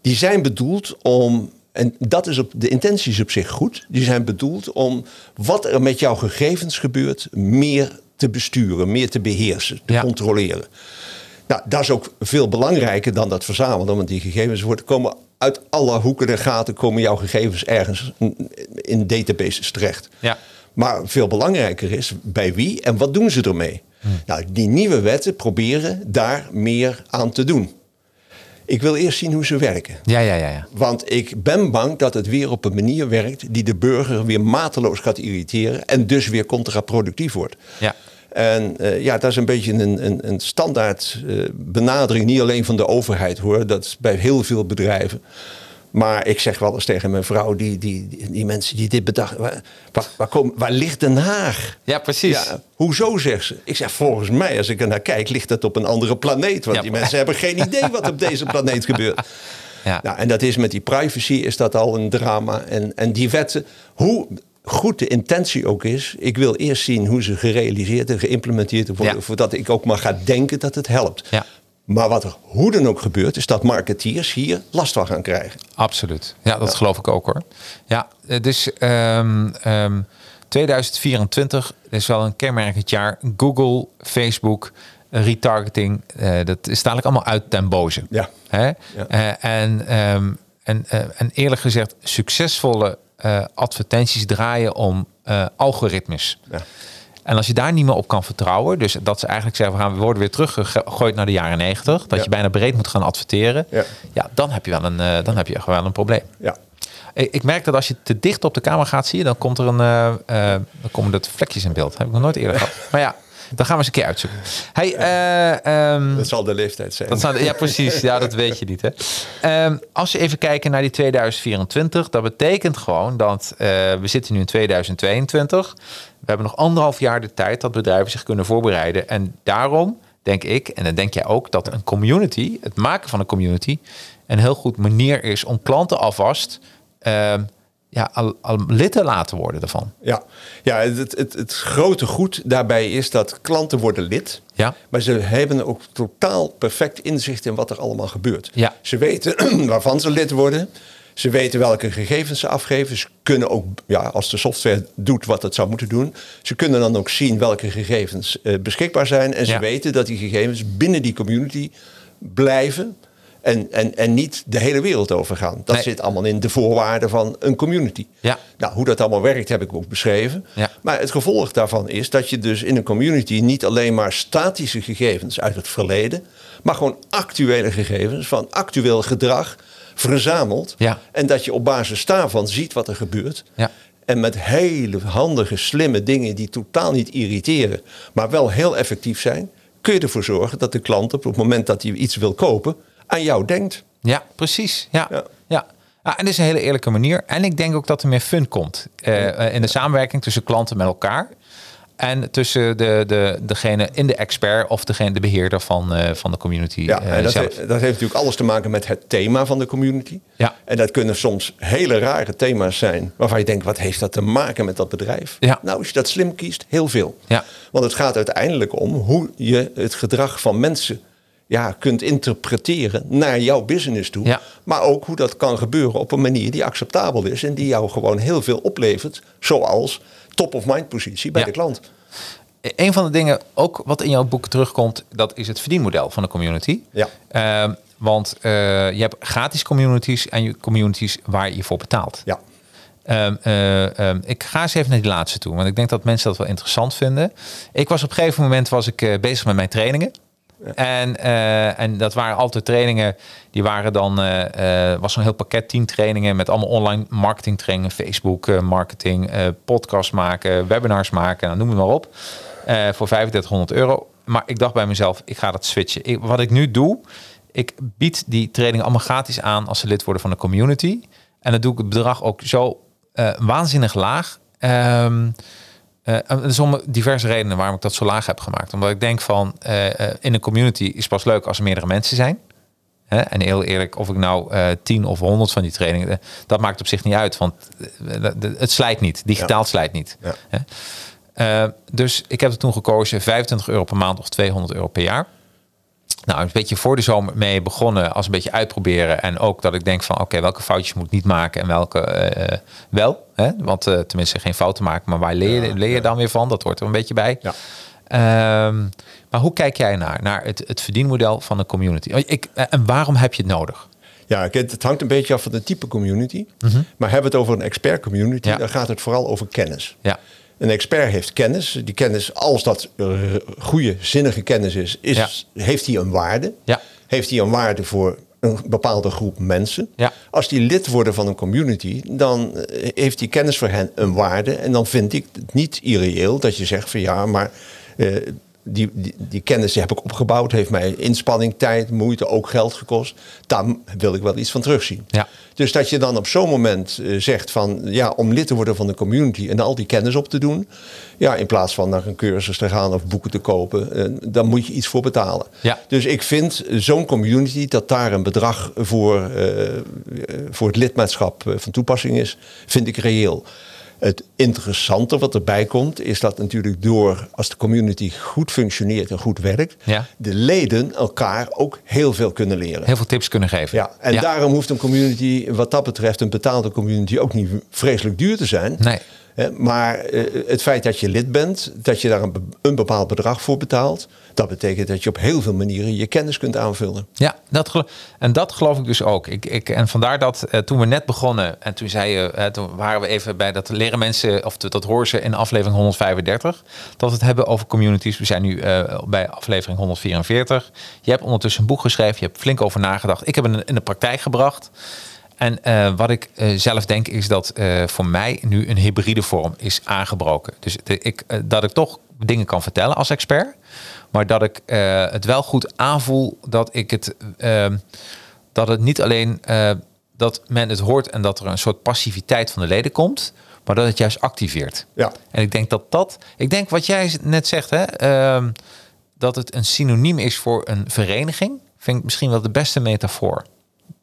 Die zijn bedoeld om, en dat is op de intenties op zich goed, die zijn bedoeld om wat er met jouw gegevens gebeurt meer te besturen, meer te beheersen, te controleren. Nou, dat is ook veel belangrijker dan dat verzamelen, want die gegevens worden, komen uit alle hoeken en gaten, komen jouw gegevens ergens in databases terecht. Ja. Maar veel belangrijker is bij wie en wat doen ze ermee? Hmm. Nou, die nieuwe wetten proberen daar meer aan te doen. Ik wil eerst zien hoe ze werken. Ja, ja, ja, ja. Want ik ben bang dat het weer op een manier werkt die de burger weer mateloos gaat irriteren en dus weer contraproductief wordt. Ja. En uh, ja, dat is een beetje een, een, een standaard uh, benadering, niet alleen van de overheid hoor, dat is bij heel veel bedrijven. Maar ik zeg wel eens tegen mijn vrouw, die, die, die, mensen die dit bedacht, waar, waar, waar ligt Den Haag? Ja, precies. Ja, hoezo, zegt ze? Ik zeg, volgens mij, als ik er naar kijk, ligt het op een andere planeet. Want die mensen hebben geen idee wat op deze planeet gebeurt. Ja. Nou, en dat is met die privacy is dat al een drama. En, en die wetten, hoe goed de intentie ook is, ik wil eerst zien hoe ze gerealiseerd en geïmplementeerd worden, voordat ik ook maar ga denken dat het helpt. Ja. Maar wat er hoe dan ook gebeurt, is dat marketeers hier last van gaan krijgen. Absoluut. Ja, dat geloof ik ook hoor. Ja, dus um, um, 2024 is wel een kenmerkend jaar. Google, Facebook, retargeting, uh, dat is dadelijk allemaal uit ten boze. Ja. Hè? ja. Uh, en, um, en, uh, en eerlijk gezegd, succesvolle advertenties draaien om algoritmes. Ja. En als je daar niet meer op kan vertrouwen, dus dat ze eigenlijk zeggen, we, gaan, we worden weer teruggegooid naar de jaren negentig, dat je bijna breed moet gaan adverteren, ja. ja, dan heb je wel een, uh, dan heb je wel een probleem. Ja. Ik merk dat als je te dicht op de camera gaat, zie je, dan komt er een, uh, uh, dan komen er vlekjes in beeld. Dat heb ik nog nooit eerder gehad. Maar ja, dan gaan we eens een keer uitzoeken. Hey, um, dat zal de leeftijd zijn. Dat zal, ja, precies. Ja, dat weet je niet. Hè. Um, als je even kijkt naar die 2024, dat betekent gewoon dat uh, we zitten nu in 2022. We hebben nog anderhalf jaar de tijd dat bedrijven zich kunnen voorbereiden. En daarom denk ik, en dan denk jij ook, dat een community, het maken van een community, een heel goed manier is om klanten alvast uh, ja, al, al lid te laten worden ervan. Ja, ja het, het, het grote goed daarbij is dat klanten worden lid. Ja. Maar ze hebben ook totaal perfect inzicht in wat er allemaal gebeurt. Ja. Ze weten waarvan ze lid worden. Ze weten welke gegevens ze afgeven. Ze kunnen ook, ja, als de software doet wat het zou moeten doen, ze kunnen dan ook zien welke gegevens uh, beschikbaar zijn. En ze weten dat die gegevens binnen die community blijven. En, en, en niet de hele wereld overgaan. Dat zit allemaal in de voorwaarden van een community. Ja. Nou, hoe dat allemaal werkt heb ik ook beschreven. Ja. Maar het gevolg daarvan is dat je dus in een community niet alleen maar statische gegevens uit het verleden, maar gewoon actuele gegevens van actueel gedrag verzamelt. Ja. En dat je op basis daarvan ziet wat er gebeurt. Ja. En met hele handige, slimme dingen die totaal niet irriteren, maar wel heel effectief zijn, kun je ervoor zorgen dat de klant op het moment dat hij iets wil kopen, aan jou denkt. Ja, precies. Ja. ja. ja. en dat is een hele eerlijke manier. En ik denk ook dat er meer fun komt uh, in de samenwerking tussen klanten met elkaar. En tussen de, de, degene in de expert of degene, de beheerder van, uh, van de community. Ja, en dat, heeft, dat heeft natuurlijk alles te maken met het thema van de community. Ja. En dat kunnen soms hele rare thema's zijn. Waarvan je denkt, wat heeft dat te maken met dat bedrijf? Ja. Nou, als je dat slim kiest, heel veel. Ja. Want het gaat uiteindelijk om hoe je het gedrag van mensen ja, kunt interpreteren naar jouw business toe. Ja. Maar ook hoe dat kan gebeuren op een manier die acceptabel is en die jou gewoon heel veel oplevert. Zoals top-of-mind positie bij de klant. Een van de dingen ook wat in jouw boek terugkomt, dat is het verdienmodel van de community. Ja. Uh, want uh, je hebt gratis communities en je communities waar je voor betaalt. Ja. Um, uh, um, ik ga eens even naar die laatste toe, want ik denk dat mensen dat wel interessant vinden. Ik was op een gegeven moment was ik bezig met mijn trainingen. En, uh, en dat waren altijd trainingen, die waren dan, uh, was zo'n heel pakket, tien trainingen met allemaal online marketing trainingen, Facebook marketing, podcast maken, webinars maken, nou, noem het maar op, voor 3500 euro. Maar ik dacht bij mezelf, ik ga dat switchen. Ik, wat ik nu doe, ik bied die trainingen allemaal gratis aan als ze lid worden van de community. En dan doe ik het bedrag ook zo waanzinnig laag. Um, uh, er om diverse redenen waarom ik dat zo laag heb gemaakt. Omdat ik denk van uh, in een community is pas leuk als er meerdere mensen zijn. Hè? En heel eerlijk, of ik nou uh, tien of honderd van die trainingen, dat maakt op zich niet uit. Want het slijt niet. Digitaal ja. slijt niet. Ja. dus ik heb er toen gekozen 25 euro per maand of 200 euro per jaar. Nou, een beetje voor de zomer mee begonnen als een beetje uitproberen. En ook dat ik denk van oké, welke foutjes moet ik niet maken en welke uh, wel. Hè? Want uh, tenminste geen fouten maken, maar waar leer, je, leer je dan weer van? Dat hoort er een beetje bij. Ja. Um, maar hoe kijk jij naar, naar het, het verdienmodel van een community? Ik, en waarom heb je het nodig? Ja, het hangt een beetje af van de type community. Mm -hmm. Maar hebben we het over een expert community, ja. dan gaat het vooral over kennis. Ja. Een expert heeft kennis. Die kennis, als dat goede, zinnige kennis is, is ja. heeft hij een waarde. Ja. Heeft hij een waarde voor een bepaalde groep mensen. Ja. Als die lid worden van een community, dan heeft die kennis voor hen een waarde. En dan vind ik het niet irreëel dat je zegt van ja, maar uh, die, die, die, kennis die heb ik opgebouwd, heeft mij inspanning, tijd, moeite, ook geld gekost. Daar wil ik wel iets van terugzien. Ja. Dus dat je dan op zo'n moment uh, zegt van ja, om lid te worden van de community en al die kennis op te doen. Ja, in plaats van naar een cursus te gaan of boeken te kopen, uh, dan moet je iets voor betalen. Ja. Dus ik vind zo'n community dat daar een bedrag voor, uh, voor het lidmaatschap van toepassing is, vind ik reëel. Het interessante wat erbij komt, is dat natuurlijk door als de community goed functioneert en goed werkt, ja. de leden elkaar ook heel veel kunnen leren. Heel veel tips kunnen geven. Ja, en ja. daarom hoeft een community, wat dat betreft, een betaalde community ook niet vreselijk duur te zijn. Nee. Maar uh, het feit dat je lid bent, dat je daar een, bepaald bedrag voor betaalt, dat betekent dat je op heel veel manieren je kennis kunt aanvullen. Ja, dat en dat geloof ik dus ook. Ik, ik, en vandaar dat uh, toen we net begonnen en toen zei je, uh, toen waren we even bij dat leren mensen, of dat horen ze in aflevering 135, dat we het hebben over communities. We zijn nu bij aflevering 144. Je hebt ondertussen een boek geschreven, je hebt flink over nagedacht. Ik heb het in de praktijk gebracht. En uh, wat ik uh, zelf denk is dat uh, voor mij nu een hybride vorm is aangebroken. Dus de, ik, dat ik toch dingen kan vertellen als expert. Maar dat ik het wel goed aanvoel dat ik het ehm, dat het niet alleen dat men het hoort en dat er een soort passiviteit van de leden komt. Maar dat het juist activeert. Ja. En ik denk dat dat. Ik denk wat jij net zegt, hè, ehm, dat het een synoniem is voor een vereniging. Vind ik misschien wel de beste metafoor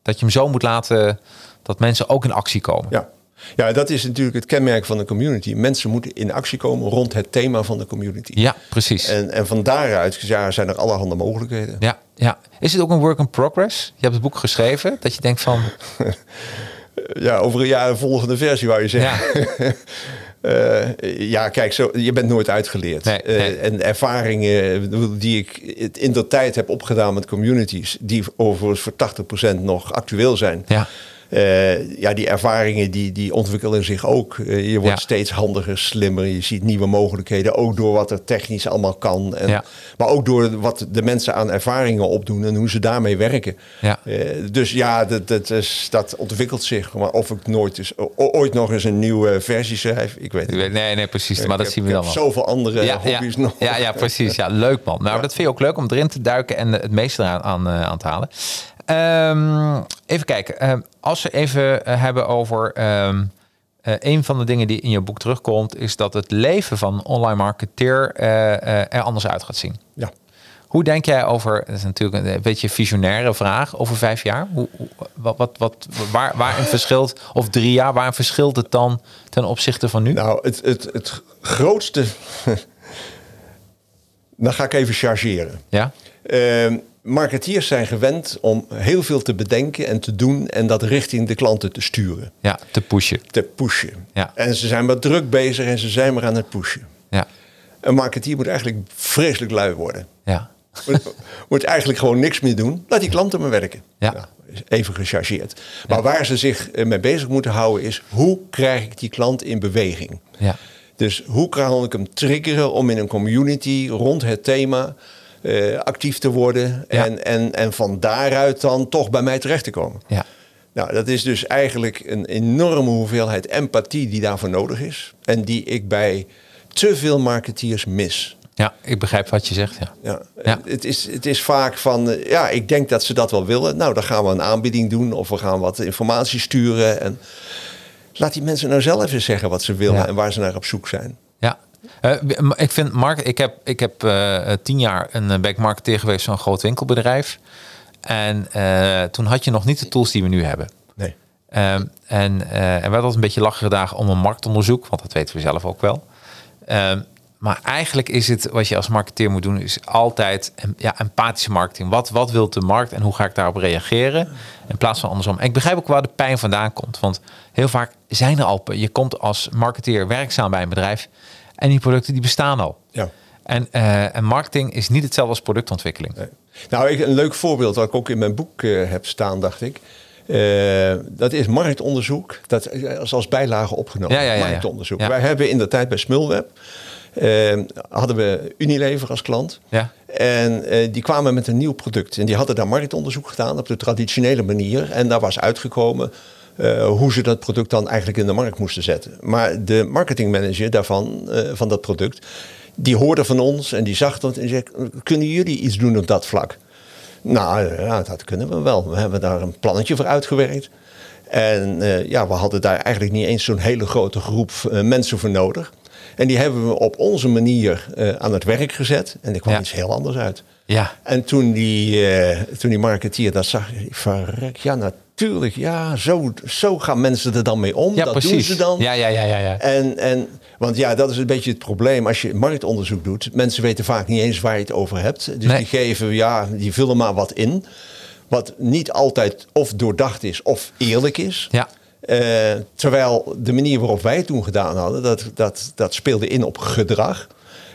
dat je hem zo moet laten dat mensen ook in actie komen. Ja. Ja, dat is natuurlijk het kenmerk van de community. Mensen moeten in actie komen rond het thema van de community. Ja, precies. En, en van daaruit ja, zijn er allerhande mogelijkheden. Ja, ja. Is het ook een work in progress? Je hebt het boek geschreven, dat je denkt van... ja, over een jaar een volgende versie, wou je zeggen. Ja. ja, kijk, zo, je bent nooit uitgeleerd. Nee, en ervaringen die ik in de tijd heb opgedaan met communities, die overigens voor 80% nog actueel zijn. Ja uh, ja, die ervaringen die, die ontwikkelen zich ook. Uh, je wordt steeds handiger, slimmer. Je ziet nieuwe mogelijkheden. Ook door wat er technisch allemaal kan. En, ja. Maar ook door wat de mensen aan ervaringen opdoen en hoe ze daarmee werken. Ja. Uh, dus ja, dat, dat, is, dat ontwikkelt zich. Maar of ik nooit eens, ooit nog eens een nieuwe versie schrijf, ik weet het niet. Nee, nee, precies. maar dat zien we dan wel. zoveel andere ja, hobby's nog. Ja, ja, precies. Ja, leuk man. Nou, dat vind je ook leuk om erin te duiken en het meeste aan, aan, aan te halen. Um, even kijken. Um, als we even uh, hebben over um, uh, een van de dingen die in je boek terugkomt, is dat het leven van online marketeer uh, er anders uit gaat zien. Ja. Hoe denk jij over, dat is natuurlijk een beetje visionaire vraag, over vijf jaar? Hoe, wat, wat, wat, waar, waarin verschilt, of drie jaar, waarin verschilt het dan ten opzichte van nu? Nou, het, het, het grootste. dan ga ik even chargeren. Ja. Marketeers zijn gewend om heel veel te bedenken en te doen en dat richting de klanten te sturen. Ja, te pushen. Te pushen. Ja. En ze zijn maar druk bezig en ze zijn maar aan het pushen. Ja. Een marketeer moet eigenlijk vreselijk lui worden. Ja. Moet, moet eigenlijk gewoon niks meer doen. Laat die klanten maar werken. Ja. Even gechargeerd. Maar waar ze zich eh, mee bezig moeten houden is... hoe krijg ik die klant in beweging? Ja. Dus hoe kan ik hem triggeren om in een community rond het thema uh, actief te worden. En, en, en van daaruit dan toch bij mij terecht te komen. Ja. Nou, dat is dus eigenlijk een enorme hoeveelheid empathie die daarvoor nodig is. En die ik bij te veel marketeers mis. Ja, ik begrijp wat je zegt. Ja. Ja, ja. Het, is, het is vaak van, eh, ja, ik denk dat ze dat wel willen. Nou, dan gaan we een aanbieding doen of we gaan wat informatie sturen. En laat die mensen nou zelf eens zeggen wat ze willen en waar ze naar op zoek zijn. Ja, uh, ik vind Mark, ik heb, ik heb uh, tien jaar een back marketeer geweest van een groot winkelbedrijf. En uh, toen had je nog niet de tools die we nu hebben. Nee. Um, en er werd altijd een beetje lachen dagen om een marktonderzoek, want dat weten we zelf ook wel. Um, maar eigenlijk is het wat je als marketeer moet doen, is altijd ja, empathische marketing. Wat, wat wil de markt en hoe ga ik daarop reageren? In plaats van andersom. En ik begrijp ook waar de pijn vandaan komt. Want heel vaak zijn er al. Je komt als marketeer werkzaam bij een bedrijf. En die producten die bestaan al. Ja. En, uh, en marketing is niet hetzelfde als productontwikkeling. Nee. Nou, ik, een leuk voorbeeld dat ik ook in mijn boek uh, heb staan, dacht ik. Uh, dat is marktonderzoek. Dat is als bijlage opgenomen. Ja, ja, ja, marktonderzoek. Wij hebben in de tijd bij Smulweb hadden we Unilever als klant. Ja. En die kwamen met een nieuw product. En die hadden daar marktonderzoek gedaan op de traditionele manier. En daar was uitgekomen uh, hoe ze dat product dan eigenlijk in de markt moesten zetten. Maar de marketingmanager daarvan, uh, van dat product, die hoorde van ons en die zag dat en zei: Kunnen jullie iets doen op dat vlak? Nou, ja, dat kunnen we wel. We hebben daar een plannetje voor uitgewerkt. En uh, ja, we hadden daar eigenlijk niet eens zo'n hele grote groep mensen voor nodig. En die hebben we op onze manier aan het werk gezet. En er kwam ja. iets heel anders uit. Ja. En toen die, toen die marketeer dat zag, ik verrek, ja, natuurlijk tuurlijk, ja, zo, zo gaan mensen er dan mee om. Ja, dat precies. doen ze dan. Ja, ja, ja, ja. ja. En, en, want ja, dat is een beetje het probleem als je marktonderzoek doet. Mensen weten vaak niet eens waar je het over hebt. Dus Nee. die geven, ja, die vullen maar wat in. Wat niet altijd of doordacht is of eerlijk is. Ja. Eh, terwijl de manier waarop wij het toen gedaan hadden, dat, dat, dat speelde in op gedrag.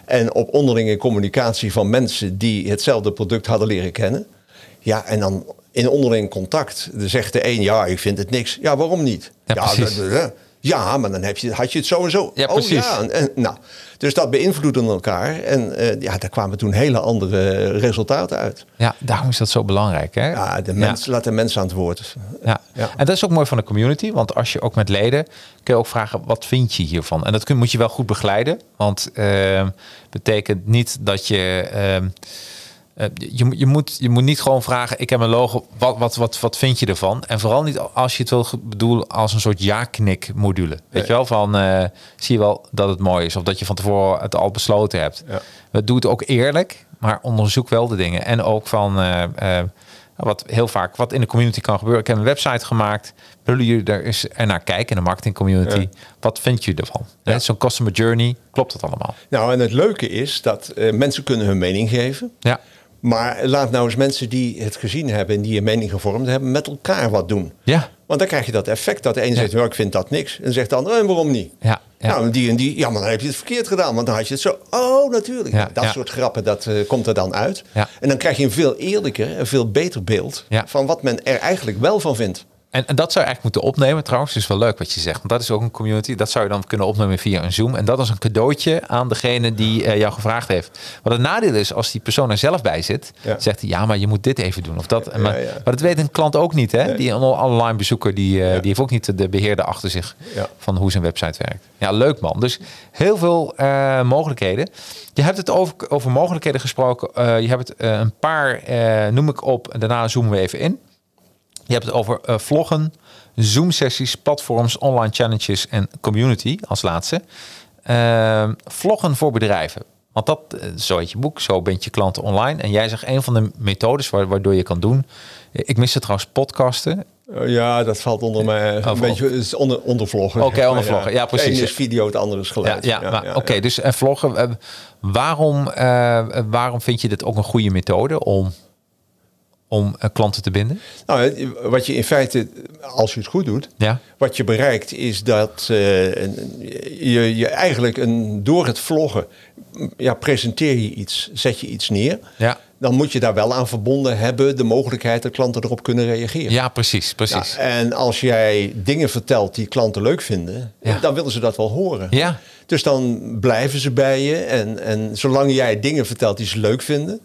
En op onderlinge communicatie van mensen die hetzelfde product hadden leren kennen. Ja, en dan in onderling contact. Dan zegt de een, ja, ik vind het niks. Ja, waarom niet? Ja, precies. dat- ja, maar dan heb je, had je het zo en zo. Ja, Oh, precies. ja, en, nou, dus dat beïnvloedde elkaar. En eh, ja, daar kwamen toen hele andere resultaten uit. ja, daarom is dat zo belangrijk. Hè? Ja, de mens, laat de mensen aan het woord. Ja. Ja. en dat is ook mooi van de community, want als je ook met leden kun je ook vragen wat vind je hiervan, en dat kun, moet je wel goed begeleiden, want uh, betekent niet dat je uh, uh, je, je, moet, je moet niet gewoon vragen, ik heb een logo, wat, wat, wat, wat vind je ervan? En vooral niet als je het wil bedoelen als een soort ja-knik module. Weet Nee. je wel, van uh, zie je wel dat het mooi is of dat je van tevoren het al besloten hebt. Ja. We doen het ook eerlijk, maar onderzoek wel de dingen. En ook van uh, uh, wat heel vaak wat in de community kan gebeuren. Ik heb een website gemaakt. Willen jullie er eens naar kijken in de marketing community? Ja. Wat vind je ervan? Ja. Zo'n customer journey, klopt dat allemaal? Nou, en het leuke is dat eh, mensen kunnen hun mening geven. Ja, Maar laat nou eens mensen die het gezien hebben en die een mening gevormd hebben, met elkaar wat doen. Ja. Want dan krijg je dat effect dat de een zegt, ja, ik vind dat niks. En zegt de ander, en waarom niet? Ja, ja. Nou, die en die, ja, maar dan heb je het verkeerd gedaan. Want dan had je het zo, oh, natuurlijk. Ja, dat soort grappen, dat eh, komt er dan uit. Ja. En dan krijg je een veel eerlijker, een veel beter beeld van wat men er eigenlijk wel van vindt. En, en dat zou je eigenlijk moeten opnemen trouwens. Is wel leuk wat je zegt. Want dat is ook een community. Dat zou je dan kunnen opnemen via een Zoom. En dat is een cadeautje aan degene die eh, jou gevraagd heeft. Wat het nadeel is, als die persoon er zelf bij zit, Ja. zegt hij ja, maar je moet dit even doen. Of dat. Maar, dat weet een klant ook niet. Hè? Die on- online bezoeker, die, eh, die heeft ook niet de beheerder achter zich van hoe zijn website werkt. Ja, leuk man. Dus heel veel eh, mogelijkheden. Je hebt het over, over mogelijkheden gesproken. Je hebt het een paar, noem ik op. En daarna zoomen we even in. Je hebt het over eh, vloggen, Zoom-sessies, platforms, online challenges en community als laatste. Ehm, vloggen voor bedrijven. Want dat, eh, zo heet je boek, zo bent je klanten online. En jij zegt een van de methodes wa- waardoor je kan doen. Ik mis het trouwens podcasten. Eh, ja, dat valt onder mij een Oh, beetje is onder, onder vloggen. Oké, onder vloggen. Ja, precies. Ene is video, het andere is Ja, geluid. ja, maar oké, dus en vloggen. waarom, waarom vind je dit ook een goede methode om, om eh, klanten te binden? Nou, wat je in feite, als je het goed doet, Ja. wat je bereikt is dat eh, je, je eigenlijk een, door het vloggen, ja, presenteer je iets, zet je iets neer. Ja. Dan moet je daar wel aan verbonden hebben de mogelijkheid dat klanten erop kunnen reageren. Ja, precies, precies. En als jij dingen vertelt die klanten leuk vinden, Ja. dan willen ze dat wel horen. Ja. Dus dan blijven ze bij je. En, en zolang jij dingen vertelt die ze leuk vinden,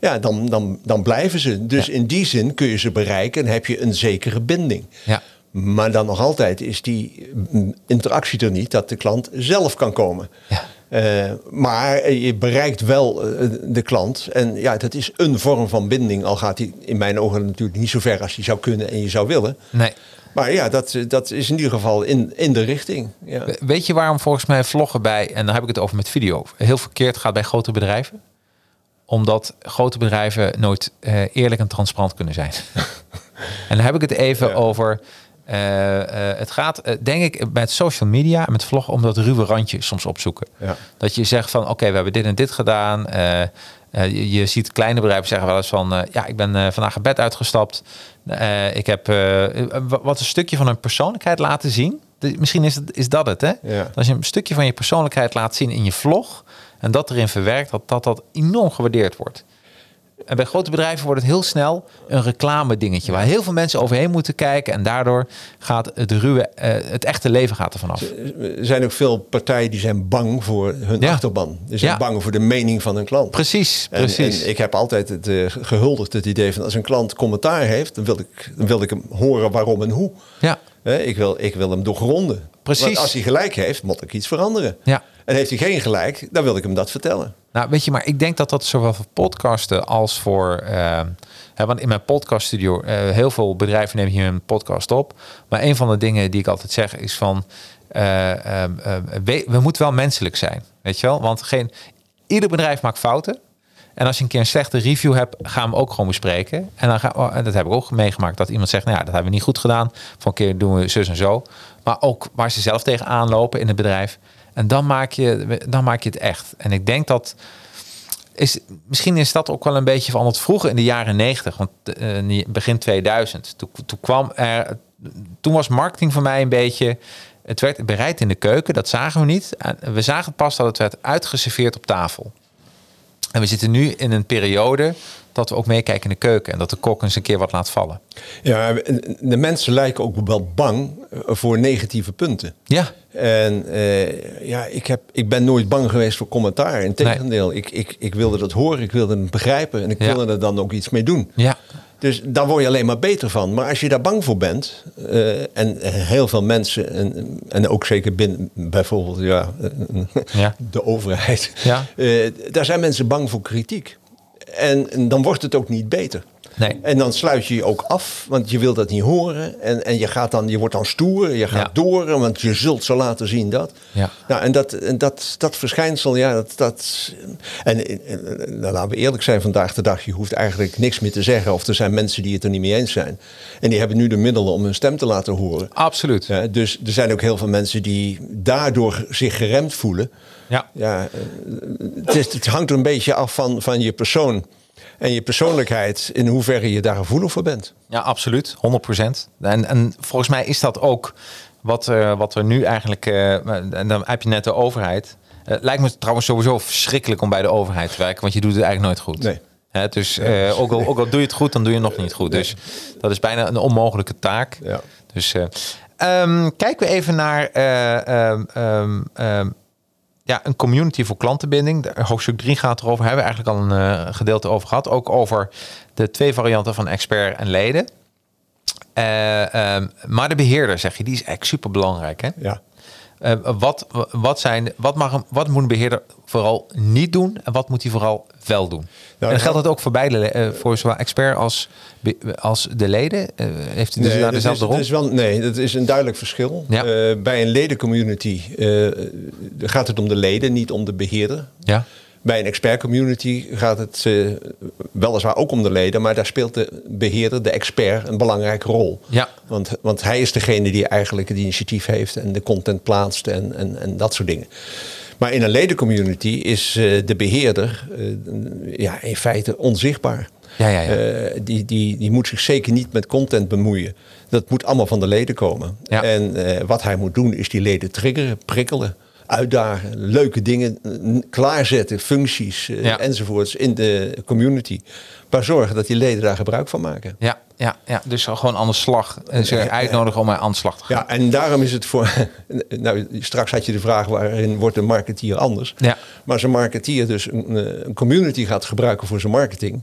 ja, dan, dan, dan blijven ze. Dus in die zin kun je ze bereiken en heb je een zekere binding. Ja. Maar dan nog altijd is die interactie er niet dat de klant zelf kan komen. Ja. Eh, maar je bereikt wel eh, de klant. En ja, dat is een vorm van binding. Al gaat die in mijn ogen natuurlijk niet zo ver als je zou kunnen en je zou willen. Nee. Maar ja, dat, dat is in ieder geval in, in de richting. Ja. We- Weet je waarom volgens mij vloggen bij, en dan heb ik het over met video, heel verkeerd gaat bij grote bedrijven? Omdat grote bedrijven nooit eh, eerlijk en transparant kunnen zijn. en dan heb ik het even Ja. over. eh, eh, het gaat, denk ik, met social media en met vloggen om dat ruwe randje soms opzoeken. Ja. Dat je zegt van, oké, we hebben dit en dit gedaan. Je, je ziet kleine bedrijven zeggen wel eens van, ja, ik ben vandaag het bed uitgestapt. Ik heb wa- wat een stukje van hun persoonlijkheid laten zien. De- misschien is, het, is dat het, hè? Ja. Als je een stukje van je persoonlijkheid laat zien in je vlog en dat erin verwerkt, dat dat, dat enorm gewaardeerd wordt. En bij grote bedrijven wordt het heel snel een reclame dingetje waar heel veel mensen overheen moeten kijken en daardoor gaat het ruwe, eh, het echte leven gaat er vanaf. Er zijn ook veel partijen die zijn bang voor hun Ja. achterban. Die zijn Ja. bang voor de mening van hun klant. Precies, En, precies. en ik heb altijd het eh, gehuldigd het idee van als een klant commentaar heeft, dan wil ik, dan wil ik hem horen waarom en hoe. ja, ik, wil, ik wil hem doorgronden. Precies. Want als hij gelijk heeft, moet ik iets veranderen. Ja. En heeft hij geen gelijk, dan wil ik hem dat vertellen. Nou, weet je, maar ik denk dat dat zowel voor podcasten als voor. eh, hè, want in mijn podcaststudio, eh heel veel bedrijven nemen hier een podcast op. Maar een van de dingen die ik altijd zeg is van. eh, eh, eh, we, we moeten wel menselijk zijn. Weet je wel? Want geen, ieder bedrijf maakt fouten. En als je een keer een slechte review hebt, gaan we ook gewoon bespreken. En, dan gaan, oh, en dat heb ik ook meegemaakt. Dat iemand zegt, nou ja, dat hebben we niet goed gedaan. Van een keer doen we zus en zo. Maar ook waar ze zelf tegenaan lopen in het bedrijf. En dan maak je, dan maak je het echt. En ik denk dat is, misschien is dat ook wel een beetje van het vroeger in de jaren 90, want eh, begin 2000. Toen, toen kwam er, toen was marketing voor mij een beetje, het werd bereid in de keuken, dat zagen we niet. We zagen pas dat het werd uitgeserveerd op tafel. En we zitten nu in een periode dat we ook meekijken in de keuken en dat de kok eens een keer wat laat vallen. Ja, de mensen lijken ook wel bang eh, voor negatieve punten. Ja, En eh, ja, ik, heb, ik ben nooit bang geweest voor commentaar. Integendeel, ik, ik, ik wilde dat horen, ik wilde het begrijpen en ik Ja. wilde er dan ook iets mee doen. ja, Dus daar word je alleen maar beter van. Maar als je daar bang voor bent, eh, en heel veel mensen, en, en ook zeker binnen bijvoorbeeld ja, Ja. de overheid, Ja. daar zijn mensen bang voor kritiek. En, en dan wordt het ook niet beter. Nee. En dan sluit je je ook af, want je wilt dat niet horen. En, en je, gaat dan, je wordt dan stoer, je gaat Ja. door, want je zult zo laten zien dat. Ja. Nou, en dat, en dat, dat verschijnsel, ja, dat. dat en, en, en, nou, laten we eerlijk zijn vandaag de dag, je hoeft eigenlijk niks meer te zeggen. Of er zijn mensen die het er niet mee eens zijn. En die hebben nu de middelen om hun stem te laten horen. absoluut. Ja, dus er zijn ook heel veel mensen die daardoor zich geremd voelen. Ja. Ja, eh, het, is, het hangt een beetje af van, van je persoon. En je persoonlijkheid, in hoeverre je daar gevoelig voor bent. Ja, absoluut. 100% En, en volgens mij is dat ook wat, uh, wat er nu eigenlijk... Uh, en dan heb je net de overheid. Uh, lijkt me trouwens sowieso verschrikkelijk om bij de overheid te werken. Want je doet het eigenlijk nooit goed. Nee. Hè, dus ja. ook, al, ook al doe je het goed, dan doe je het nog niet goed. Dus dat is bijna een onmogelijke taak. Ja. Dus um, kijken we even naar... Um, um, ja, een community voor klantenbinding. Hoofdstuk 3 gaat erover. Hebben we eigenlijk al een uh, gedeelte over gehad. Ook over de twee varianten van expert en leden. Uh, um, maar de beheerder, zeg je, die is echt super belangrijk. Hè? Ja. Uh, wat, wat, zijn, wat, mag, wat moet een beheerder vooral niet doen en wat moet hij vooral wel doen? Nou, en geldt dat ook voor beide, uh, voor zowel expert als, als de leden? Uh, heeft u dus nee, daar dezelfde rol? Is wel, nee, dat is een duidelijk verschil. Ja. bij een ledencommunity gaat het om de leden, niet om de beheerder. Ja. Bij een expert community gaat het uh, weliswaar ook om de leden, maar daar speelt de beheerder, de expert, een belangrijke rol. Ja. Want, want hij is degene die eigenlijk het initiatief heeft en de content plaatst en, en, en dat soort dingen. Maar in een ledencommunity is uh, de beheerder uh, ja, in feite onzichtbaar. Ja, ja, ja. die, die, die moet zich zeker niet met content bemoeien. Dat moet allemaal van de leden komen. Ja. En wat hij moet doen is die leden triggeren, prikkelen uitdagen, leuke dingen klaarzetten, functies uh, enzovoorts in de community. Maar zorgen dat die leden daar gebruik van maken. Ja, ja, ja. dus gewoon aan de slag. En ze uitnodigen om mij aan de slag te gaan. Ja, en daarom is het voor. Nou, straks had je de vraag waarin wordt een marketeer anders. Ja. Maar als een marketeer dus een, eh, een community gaat gebruiken voor zijn marketing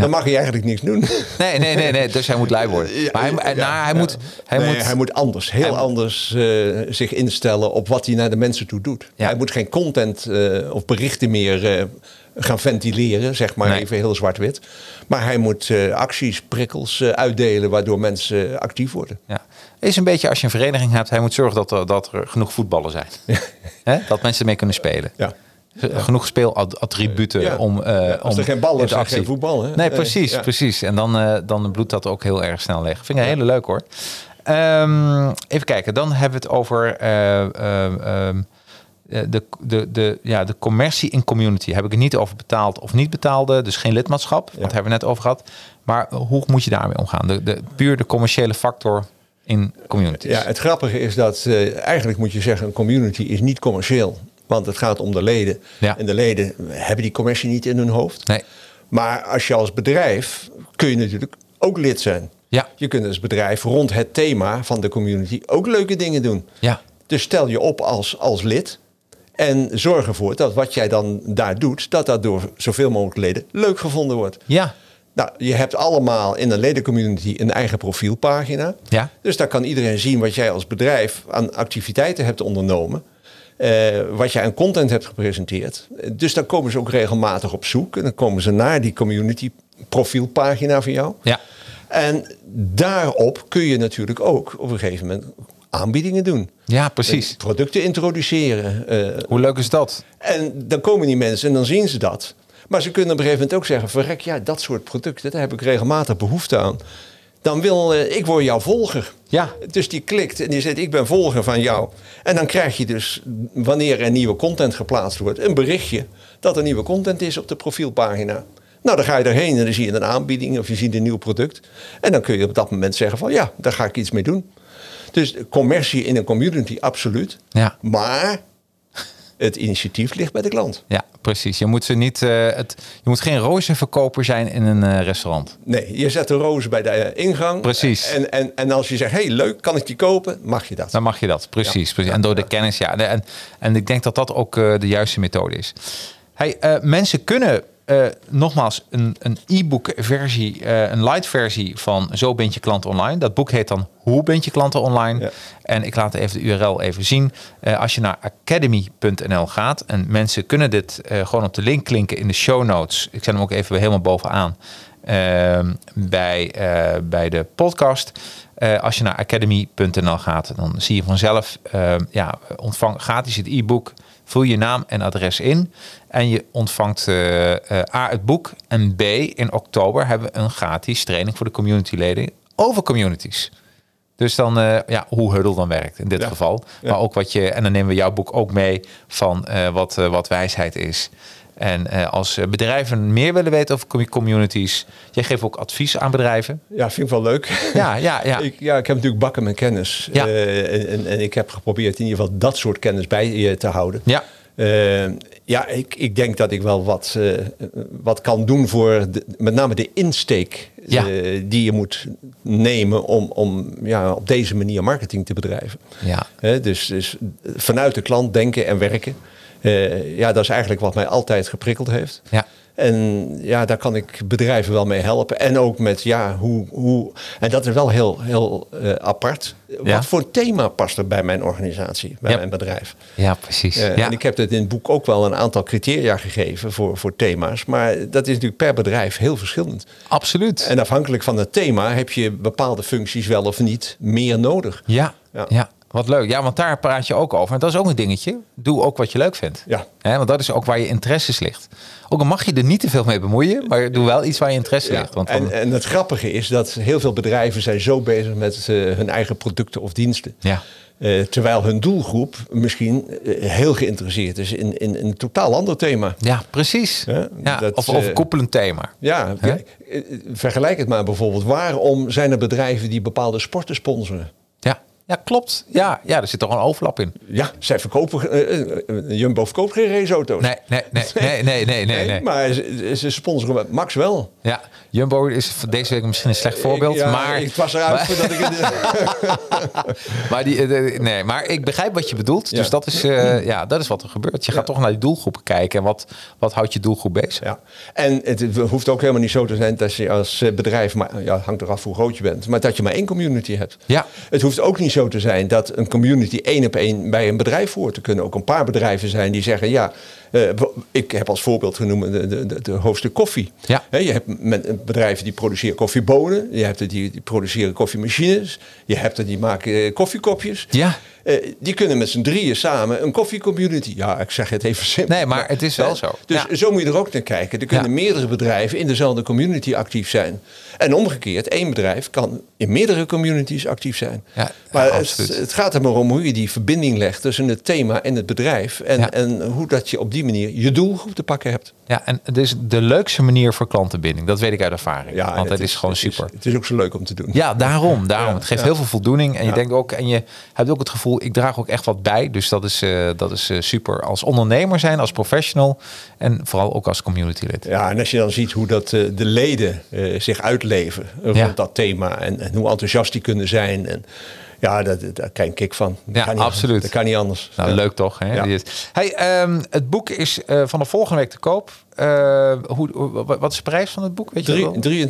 dan mag hij eigenlijk niks doen. Nee, nee, nee, nee. dus hij moet lui worden. Maar hij, nou, hij, moet, hij, moet, hij moet anders, heel anders uh, zich instellen op wat hij naar de mensen toe doet. Hij moet geen content uh, of berichten meer uh, gaan ventileren, zeg maar nee. even heel zwart-wit. Maar hij moet acties, prikkels uitdelen waardoor mensen actief worden. Ja. Is een beetje als je een vereniging hebt, hij moet zorgen dat er, dat er genoeg voetballen zijn. dat mensen ermee kunnen spelen. Ja. Genoeg speelattributen ja. om. Uh, Als om geen ballen geen voetbal. Hè? Nee, precies, ja. precies. En dan, uh, dan bloedt dat ook heel erg snel leeg. Vind ik een hele leuk hoor. Um, even kijken, dan hebben we het over uh, um, de, de, de, ja, de commercie in community. Heb ik het niet over betaald of niet betaalde, dus geen lidmaatschap. Ja. Dat hebben we net over gehad. Maar hoe moet je daarmee omgaan? De, de, puur de commerciële factor in communities. Ja, het grappige is dat eigenlijk moet je zeggen, een community is niet commercieel. Want het gaat om de leden. Ja. En de leden hebben die commercie niet in hun hoofd. Nee. Maar als je als bedrijf kun je natuurlijk ook lid zijn. Ja. Je kunt als bedrijf rond het thema van de community ook leuke dingen doen. Ja. Dus stel je op als, als lid. En zorg ervoor dat wat jij dan daar doet, dat dat door zoveel mogelijk leden leuk gevonden wordt. Ja. Nou, je hebt allemaal in een ledencommunity een eigen profielpagina. Ja. Dus daar kan iedereen zien wat jij als bedrijf aan activiteiten hebt ondernomen. Uh, wat je aan content hebt gepresenteerd. Dus dan komen ze ook regelmatig op zoek. En dan komen ze naar die community profielpagina van jou. Ja. En daarop kun je natuurlijk ook op een gegeven moment aanbiedingen doen. Ja, precies. En producten introduceren. Uh, Hoe leuk is dat? En dan komen die mensen en dan zien ze dat. Maar ze kunnen op een gegeven moment ook zeggen: verrek, ja, dat soort producten, daar heb ik regelmatig behoefte aan dan wil uh, ik word jouw volger. Ja. Dus die klikt en die zegt ik ben volger van jou. En dan krijg je dus wanneer er nieuwe content geplaatst wordt, een berichtje dat er nieuwe content is op de profielpagina. Nou, dan ga je erheen en dan zie je een aanbieding of je ziet een nieuw product. En dan kun je op dat moment zeggen van ja, daar ga ik iets mee doen. Dus commercie in een community, absoluut. Ja. Maar het initiatief ligt bij de klant. Ja, precies. Je moet, ze niet, uh, het, je moet geen rozenverkoper zijn in een uh, restaurant. Nee, je zet de rozen bij de uh, ingang. Precies. En, en, en als je zegt, hey, leuk, kan ik die kopen? Mag je dat. Dan mag je dat, precies. Ja. precies. En door de kennis, ja. En, en ik denk dat dat ook de juiste methode is. Hey, mensen kunnen uh, nogmaals, een, een e-book versie, uh, een light versie van Zo bent je klant online. Dat boek heet dan Hoe bent je klanten online? Ja. En ik laat even de URL even zien. Uh, als je naar academy.nl gaat en mensen kunnen dit gewoon op de link klinken in de show notes. Ik zet hem ook even helemaal bovenaan ehm, bij, bij de podcast. als je naar academy.nl gaat, dan zie je vanzelf, ehm, ja, ontvang gratis het e-book. Vul je naam en adres in en je ontvangt uh, uh, A, het boek. En B, in oktober hebben we een gratis training voor de communityleden over communities. Dus dan, uh, ja, hoe Huddle dan werkt in dit ja. geval. Ja. Maar ook wat je, en dan nemen we jouw boek ook mee van wat, wat wijsheid is. En uh, als bedrijven meer willen weten over communities, jij geeft ook advies aan bedrijven. Ja, vind ik wel leuk. Ja, ja, ja. ik, ja, ik heb natuurlijk bakken met kennis. Ja. Uh, en, en, ik heb geprobeerd in ieder geval dat soort kennis bij je te houden. Ja. Uh, ja, ik, ik denk dat ik wel wat, wat kan doen voor de, met name de insteek ja. die je moet nemen om, om ja, op deze manier marketing te bedrijven. Ja. dus, dus vanuit de klant denken en werken. Ja, dat is eigenlijk wat mij altijd geprikkeld heeft. Ja. En ja, daar kan ik bedrijven wel mee helpen. En ook met, ja, hoe... hoe en dat is wel heel, heel uh, apart. Wat voor thema past er bij mijn organisatie, bij mijn bedrijf? Ja, precies. Uh, ja. En ik heb het in het boek ook wel een aantal criteria gegeven voor, voor thema's. Maar dat is natuurlijk per bedrijf heel verschillend. Absoluut. En afhankelijk van het thema heb je bepaalde functies wel of niet meer nodig. Ja, ja. Wat leuk. Ja, want daar praat je ook over. En dat is ook een dingetje. Doe ook wat je leuk vindt. Ja. want dat is ook waar je interesses ligt. Ook al mag je er niet te veel mee bemoeien, maar doe wel iets waar je interesse ligt. Want en, en het grappige is dat heel veel bedrijven zijn zo bezig met uh, hun eigen producten of diensten. Ja. Uh, terwijl hun doelgroep misschien uh, heel geïnteresseerd is in, in, in, een totaal ander thema. Ja, precies. Ja, ja dat, of overkoepelend thema. Ja, vergelijk het maar bijvoorbeeld. Waarom zijn er bedrijven die bepaalde sporten sponsoren? Ja. Klopt. Ja, ja, er zit toch een overlap in. Ja, zij verkopen, uh, Jumbo verkoopt geen raceauto's. Nee, nee, nee, nee, nee, nee, nee, nee. Maar ze, ze sponsoren Max wel. Ja, Jumbo is deze week misschien een slecht voorbeeld, ja, maar... Ik was eruit maar, voordat ik... maar, die, nee, maar ik begrijp wat je bedoelt. Ja. Dus dat is, uh, ja, dat is wat er gebeurt. Je gaat toch naar die doelgroepen kijken. En wat, wat houdt je doelgroep bezig? Ja. En het hoeft ook helemaal niet zo te zijn dat je als bedrijf... Maar, ja, hangt eraf hoe groot je bent. Maar dat je maar één community hebt. Ja. Het hoeft ook niet zo te zijn dat een community één op één bij een bedrijf hoort te kunnen. Ook een paar bedrijven zijn die zeggen, ja, uh, ik heb als voorbeeld genoemd de, de, de, de hoofdstuk koffie. Ja. He, je hebt met bedrijven die produceren koffiebonen, je hebt er die, die produceren koffiemachines, je hebt er die maken uh, koffiekopjes. Ja. Uh, die kunnen met z'n drieën samen een koffiecommunity. Ja, ik zeg het even simpel. Nee, maar het is wel zo. Dus ja. zo moet je er ook naar kijken. Er kunnen ja. meerdere bedrijven in dezelfde community actief zijn. En omgekeerd, één bedrijf kan in meerdere communities actief zijn. Ja, maar het, het, gaat er maar om hoe je die verbinding legt tussen het thema en het bedrijf. En, en hoe dat je op die manier je doelgroep te pakken hebt. Ja, en het is de leukste manier voor klantenbinding. Dat weet ik uit ervaring. Ja, want het, is, is gewoon het super. Is, het is ook zo leuk om te doen. Ja, daarom. daarom. het geeft heel veel voldoening. En je denkt ook, en je hebt ook het gevoel, ik draag ook echt wat bij. Dus dat is, uh, dat is uh, super. Als ondernemer zijn, als professional en vooral ook als community lid. Ja, en als je dan ziet hoe dat uh, de leden zich uitleven rond ja. dat thema. En, en, hoe enthousiast die kunnen zijn. En, ja, daar, daar krijg ik kick van. Dat ja, kan niet, absoluut. Dat kan niet anders. Nou, ja. leuk toch? Hè? Ja. Hey, um, het boek is uh, van de volgende week te koop. Uh, hoe, wat is de prijs van het boek? Weet je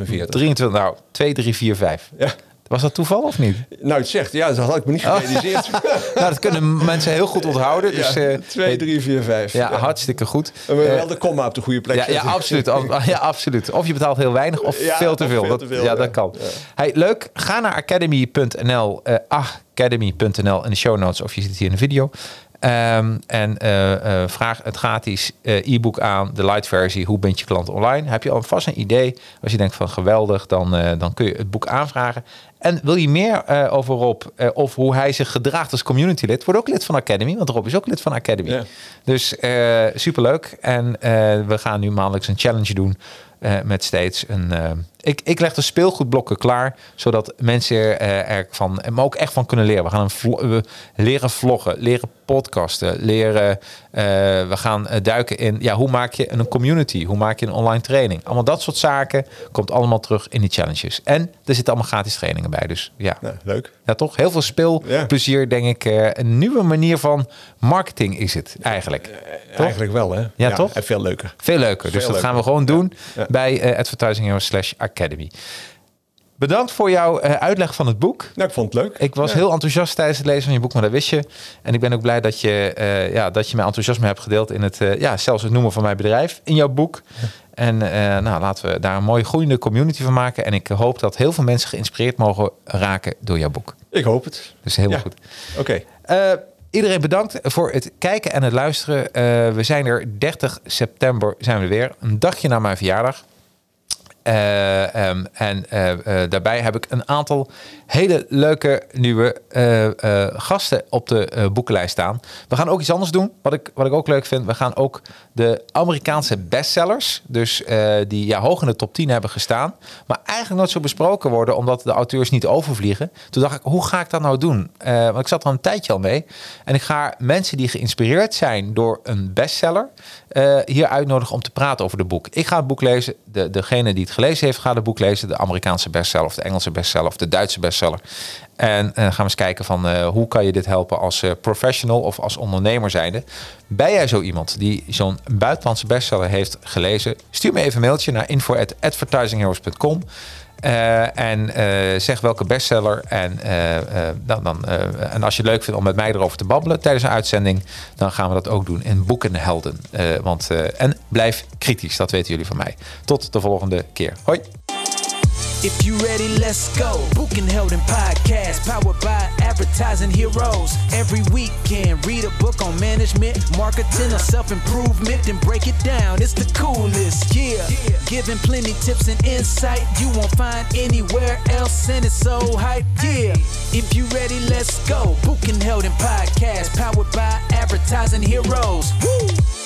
23,45. 23, nou, 2, 3, 4, 5. Ja. Was dat toeval of niet? Nou, het zegt, ja, dat had ik me niet gerealiseerd. Oh. nou, dat kunnen mensen heel goed onthouden. Dus, ja, 2, 3, 4, 5. Ja, hartstikke goed. En we wel de komma op de goede plek ja, ja, absoluut, ja, absoluut. Of je betaalt heel weinig of ja, veel te veel. Dat, te veel ja, dat kan. Hey, leuk, ga naar academy.nl, uh, academy.nl in de show notes of je zit hier in de video. Um, en uh, uh, vraag het gratis uh, e-book aan, de light versie, hoe bent je klant online? Heb je alvast een idee? Als je denkt van geweldig, dan, dan kun je het boek aanvragen. En wil je meer over Rob of hoe hij zich gedraagt als community lid? Word ook lid van Academy, want Rob is ook lid van Academy. Ja. Dus superleuk. En we gaan nu maandelijks een challenge doen. Uh, met steeds een. Uh, ik, ik leg de speelgoedblokken klaar, zodat mensen uh, er van, maar ook echt van kunnen leren. We gaan een vlo leren vloggen, leren podcasten, leren. we gaan duiken in. Ja, hoe maak je een community? Hoe maak je een online training? Allemaal dat soort zaken komt allemaal terug in die challenges. En er zitten allemaal gratis trainingen bij. Dus ja, ja leuk. Ja, toch? Heel veel speelplezier, ja. denk ik. een nieuwe manier van marketing is het eigenlijk. eigenlijk wel, hè? Ja, ja toch? En veel leuker. Veel leuker. Dus dat leuker. gaan we gewoon doen bij uh, Advertising slash Academy. Bedankt voor jouw uh, uitleg van het boek. Nou, ik vond het leuk. Ik was ja. heel enthousiast tijdens het lezen van je boek, maar dat wist je. En ik ben ook blij dat je, uh, ja, dat je mijn enthousiasme hebt gedeeld in het, uh, ja, zelfs het noemen van mijn bedrijf in jouw boek. Ja. En nou, laten we daar een mooie groeiende community van maken. En ik hoop dat heel veel mensen geïnspireerd mogen raken door jouw boek. Ik hoop het. Dus heel ja. goed. Oké. Okay. Iedereen bedankt voor het kijken en het luisteren. We zijn er 30 september zijn we weer. Een dagje na mijn verjaardag. Ehm, en daarbij heb ik een aantal hele leuke nieuwe gasten op de boekenlijst staan. We gaan ook iets anders doen, wat ik, wat ik ook leuk vind. We gaan ook de Amerikaanse bestsellers, dus die ja, hoog in de top 10 hebben gestaan, maar eigenlijk nooit zo besproken worden, omdat de auteurs niet overvliegen. Toen dacht ik, hoe ga ik dat nou doen? want ik zat er een tijdje al mee. En ik ga mensen die geïnspireerd zijn door een bestseller uh, hier uitnodigen om te praten over het boek. Ik ga het boek lezen. De, degene die het gelezen heeft, gaat het boek lezen. De Amerikaanse bestseller of de Engelse bestseller of de Duitse bestseller. En uh, gaan we eens kijken van uh, hoe kan je dit helpen als professional of als ondernemer zijnde. Ben jij zo iemand die zo'n buitenlandse bestseller heeft gelezen? Stuur me even een mailtje naar info@advertisingheroes.com. Uh, en uh, zeg welke bestseller. En, uh, dan, dan, en als je het leuk vindt om met mij erover te babbelen tijdens een uitzending, dan gaan we dat ook doen in Boekenhelden. want, en blijf kritisch, dat weten jullie van mij. Tot de volgende keer. Hoi! If you ready, let's go. Book Held in podcast, powered by advertising heroes. Every weekend, read a book on management, marketing, or self improvement, then break it down. It's the coolest, yeah. Giving plenty tips and insight you won't find anywhere else, and it's so hype, yeah. If you ready, let's go. Book Held in podcast, powered by advertising heroes. Woo!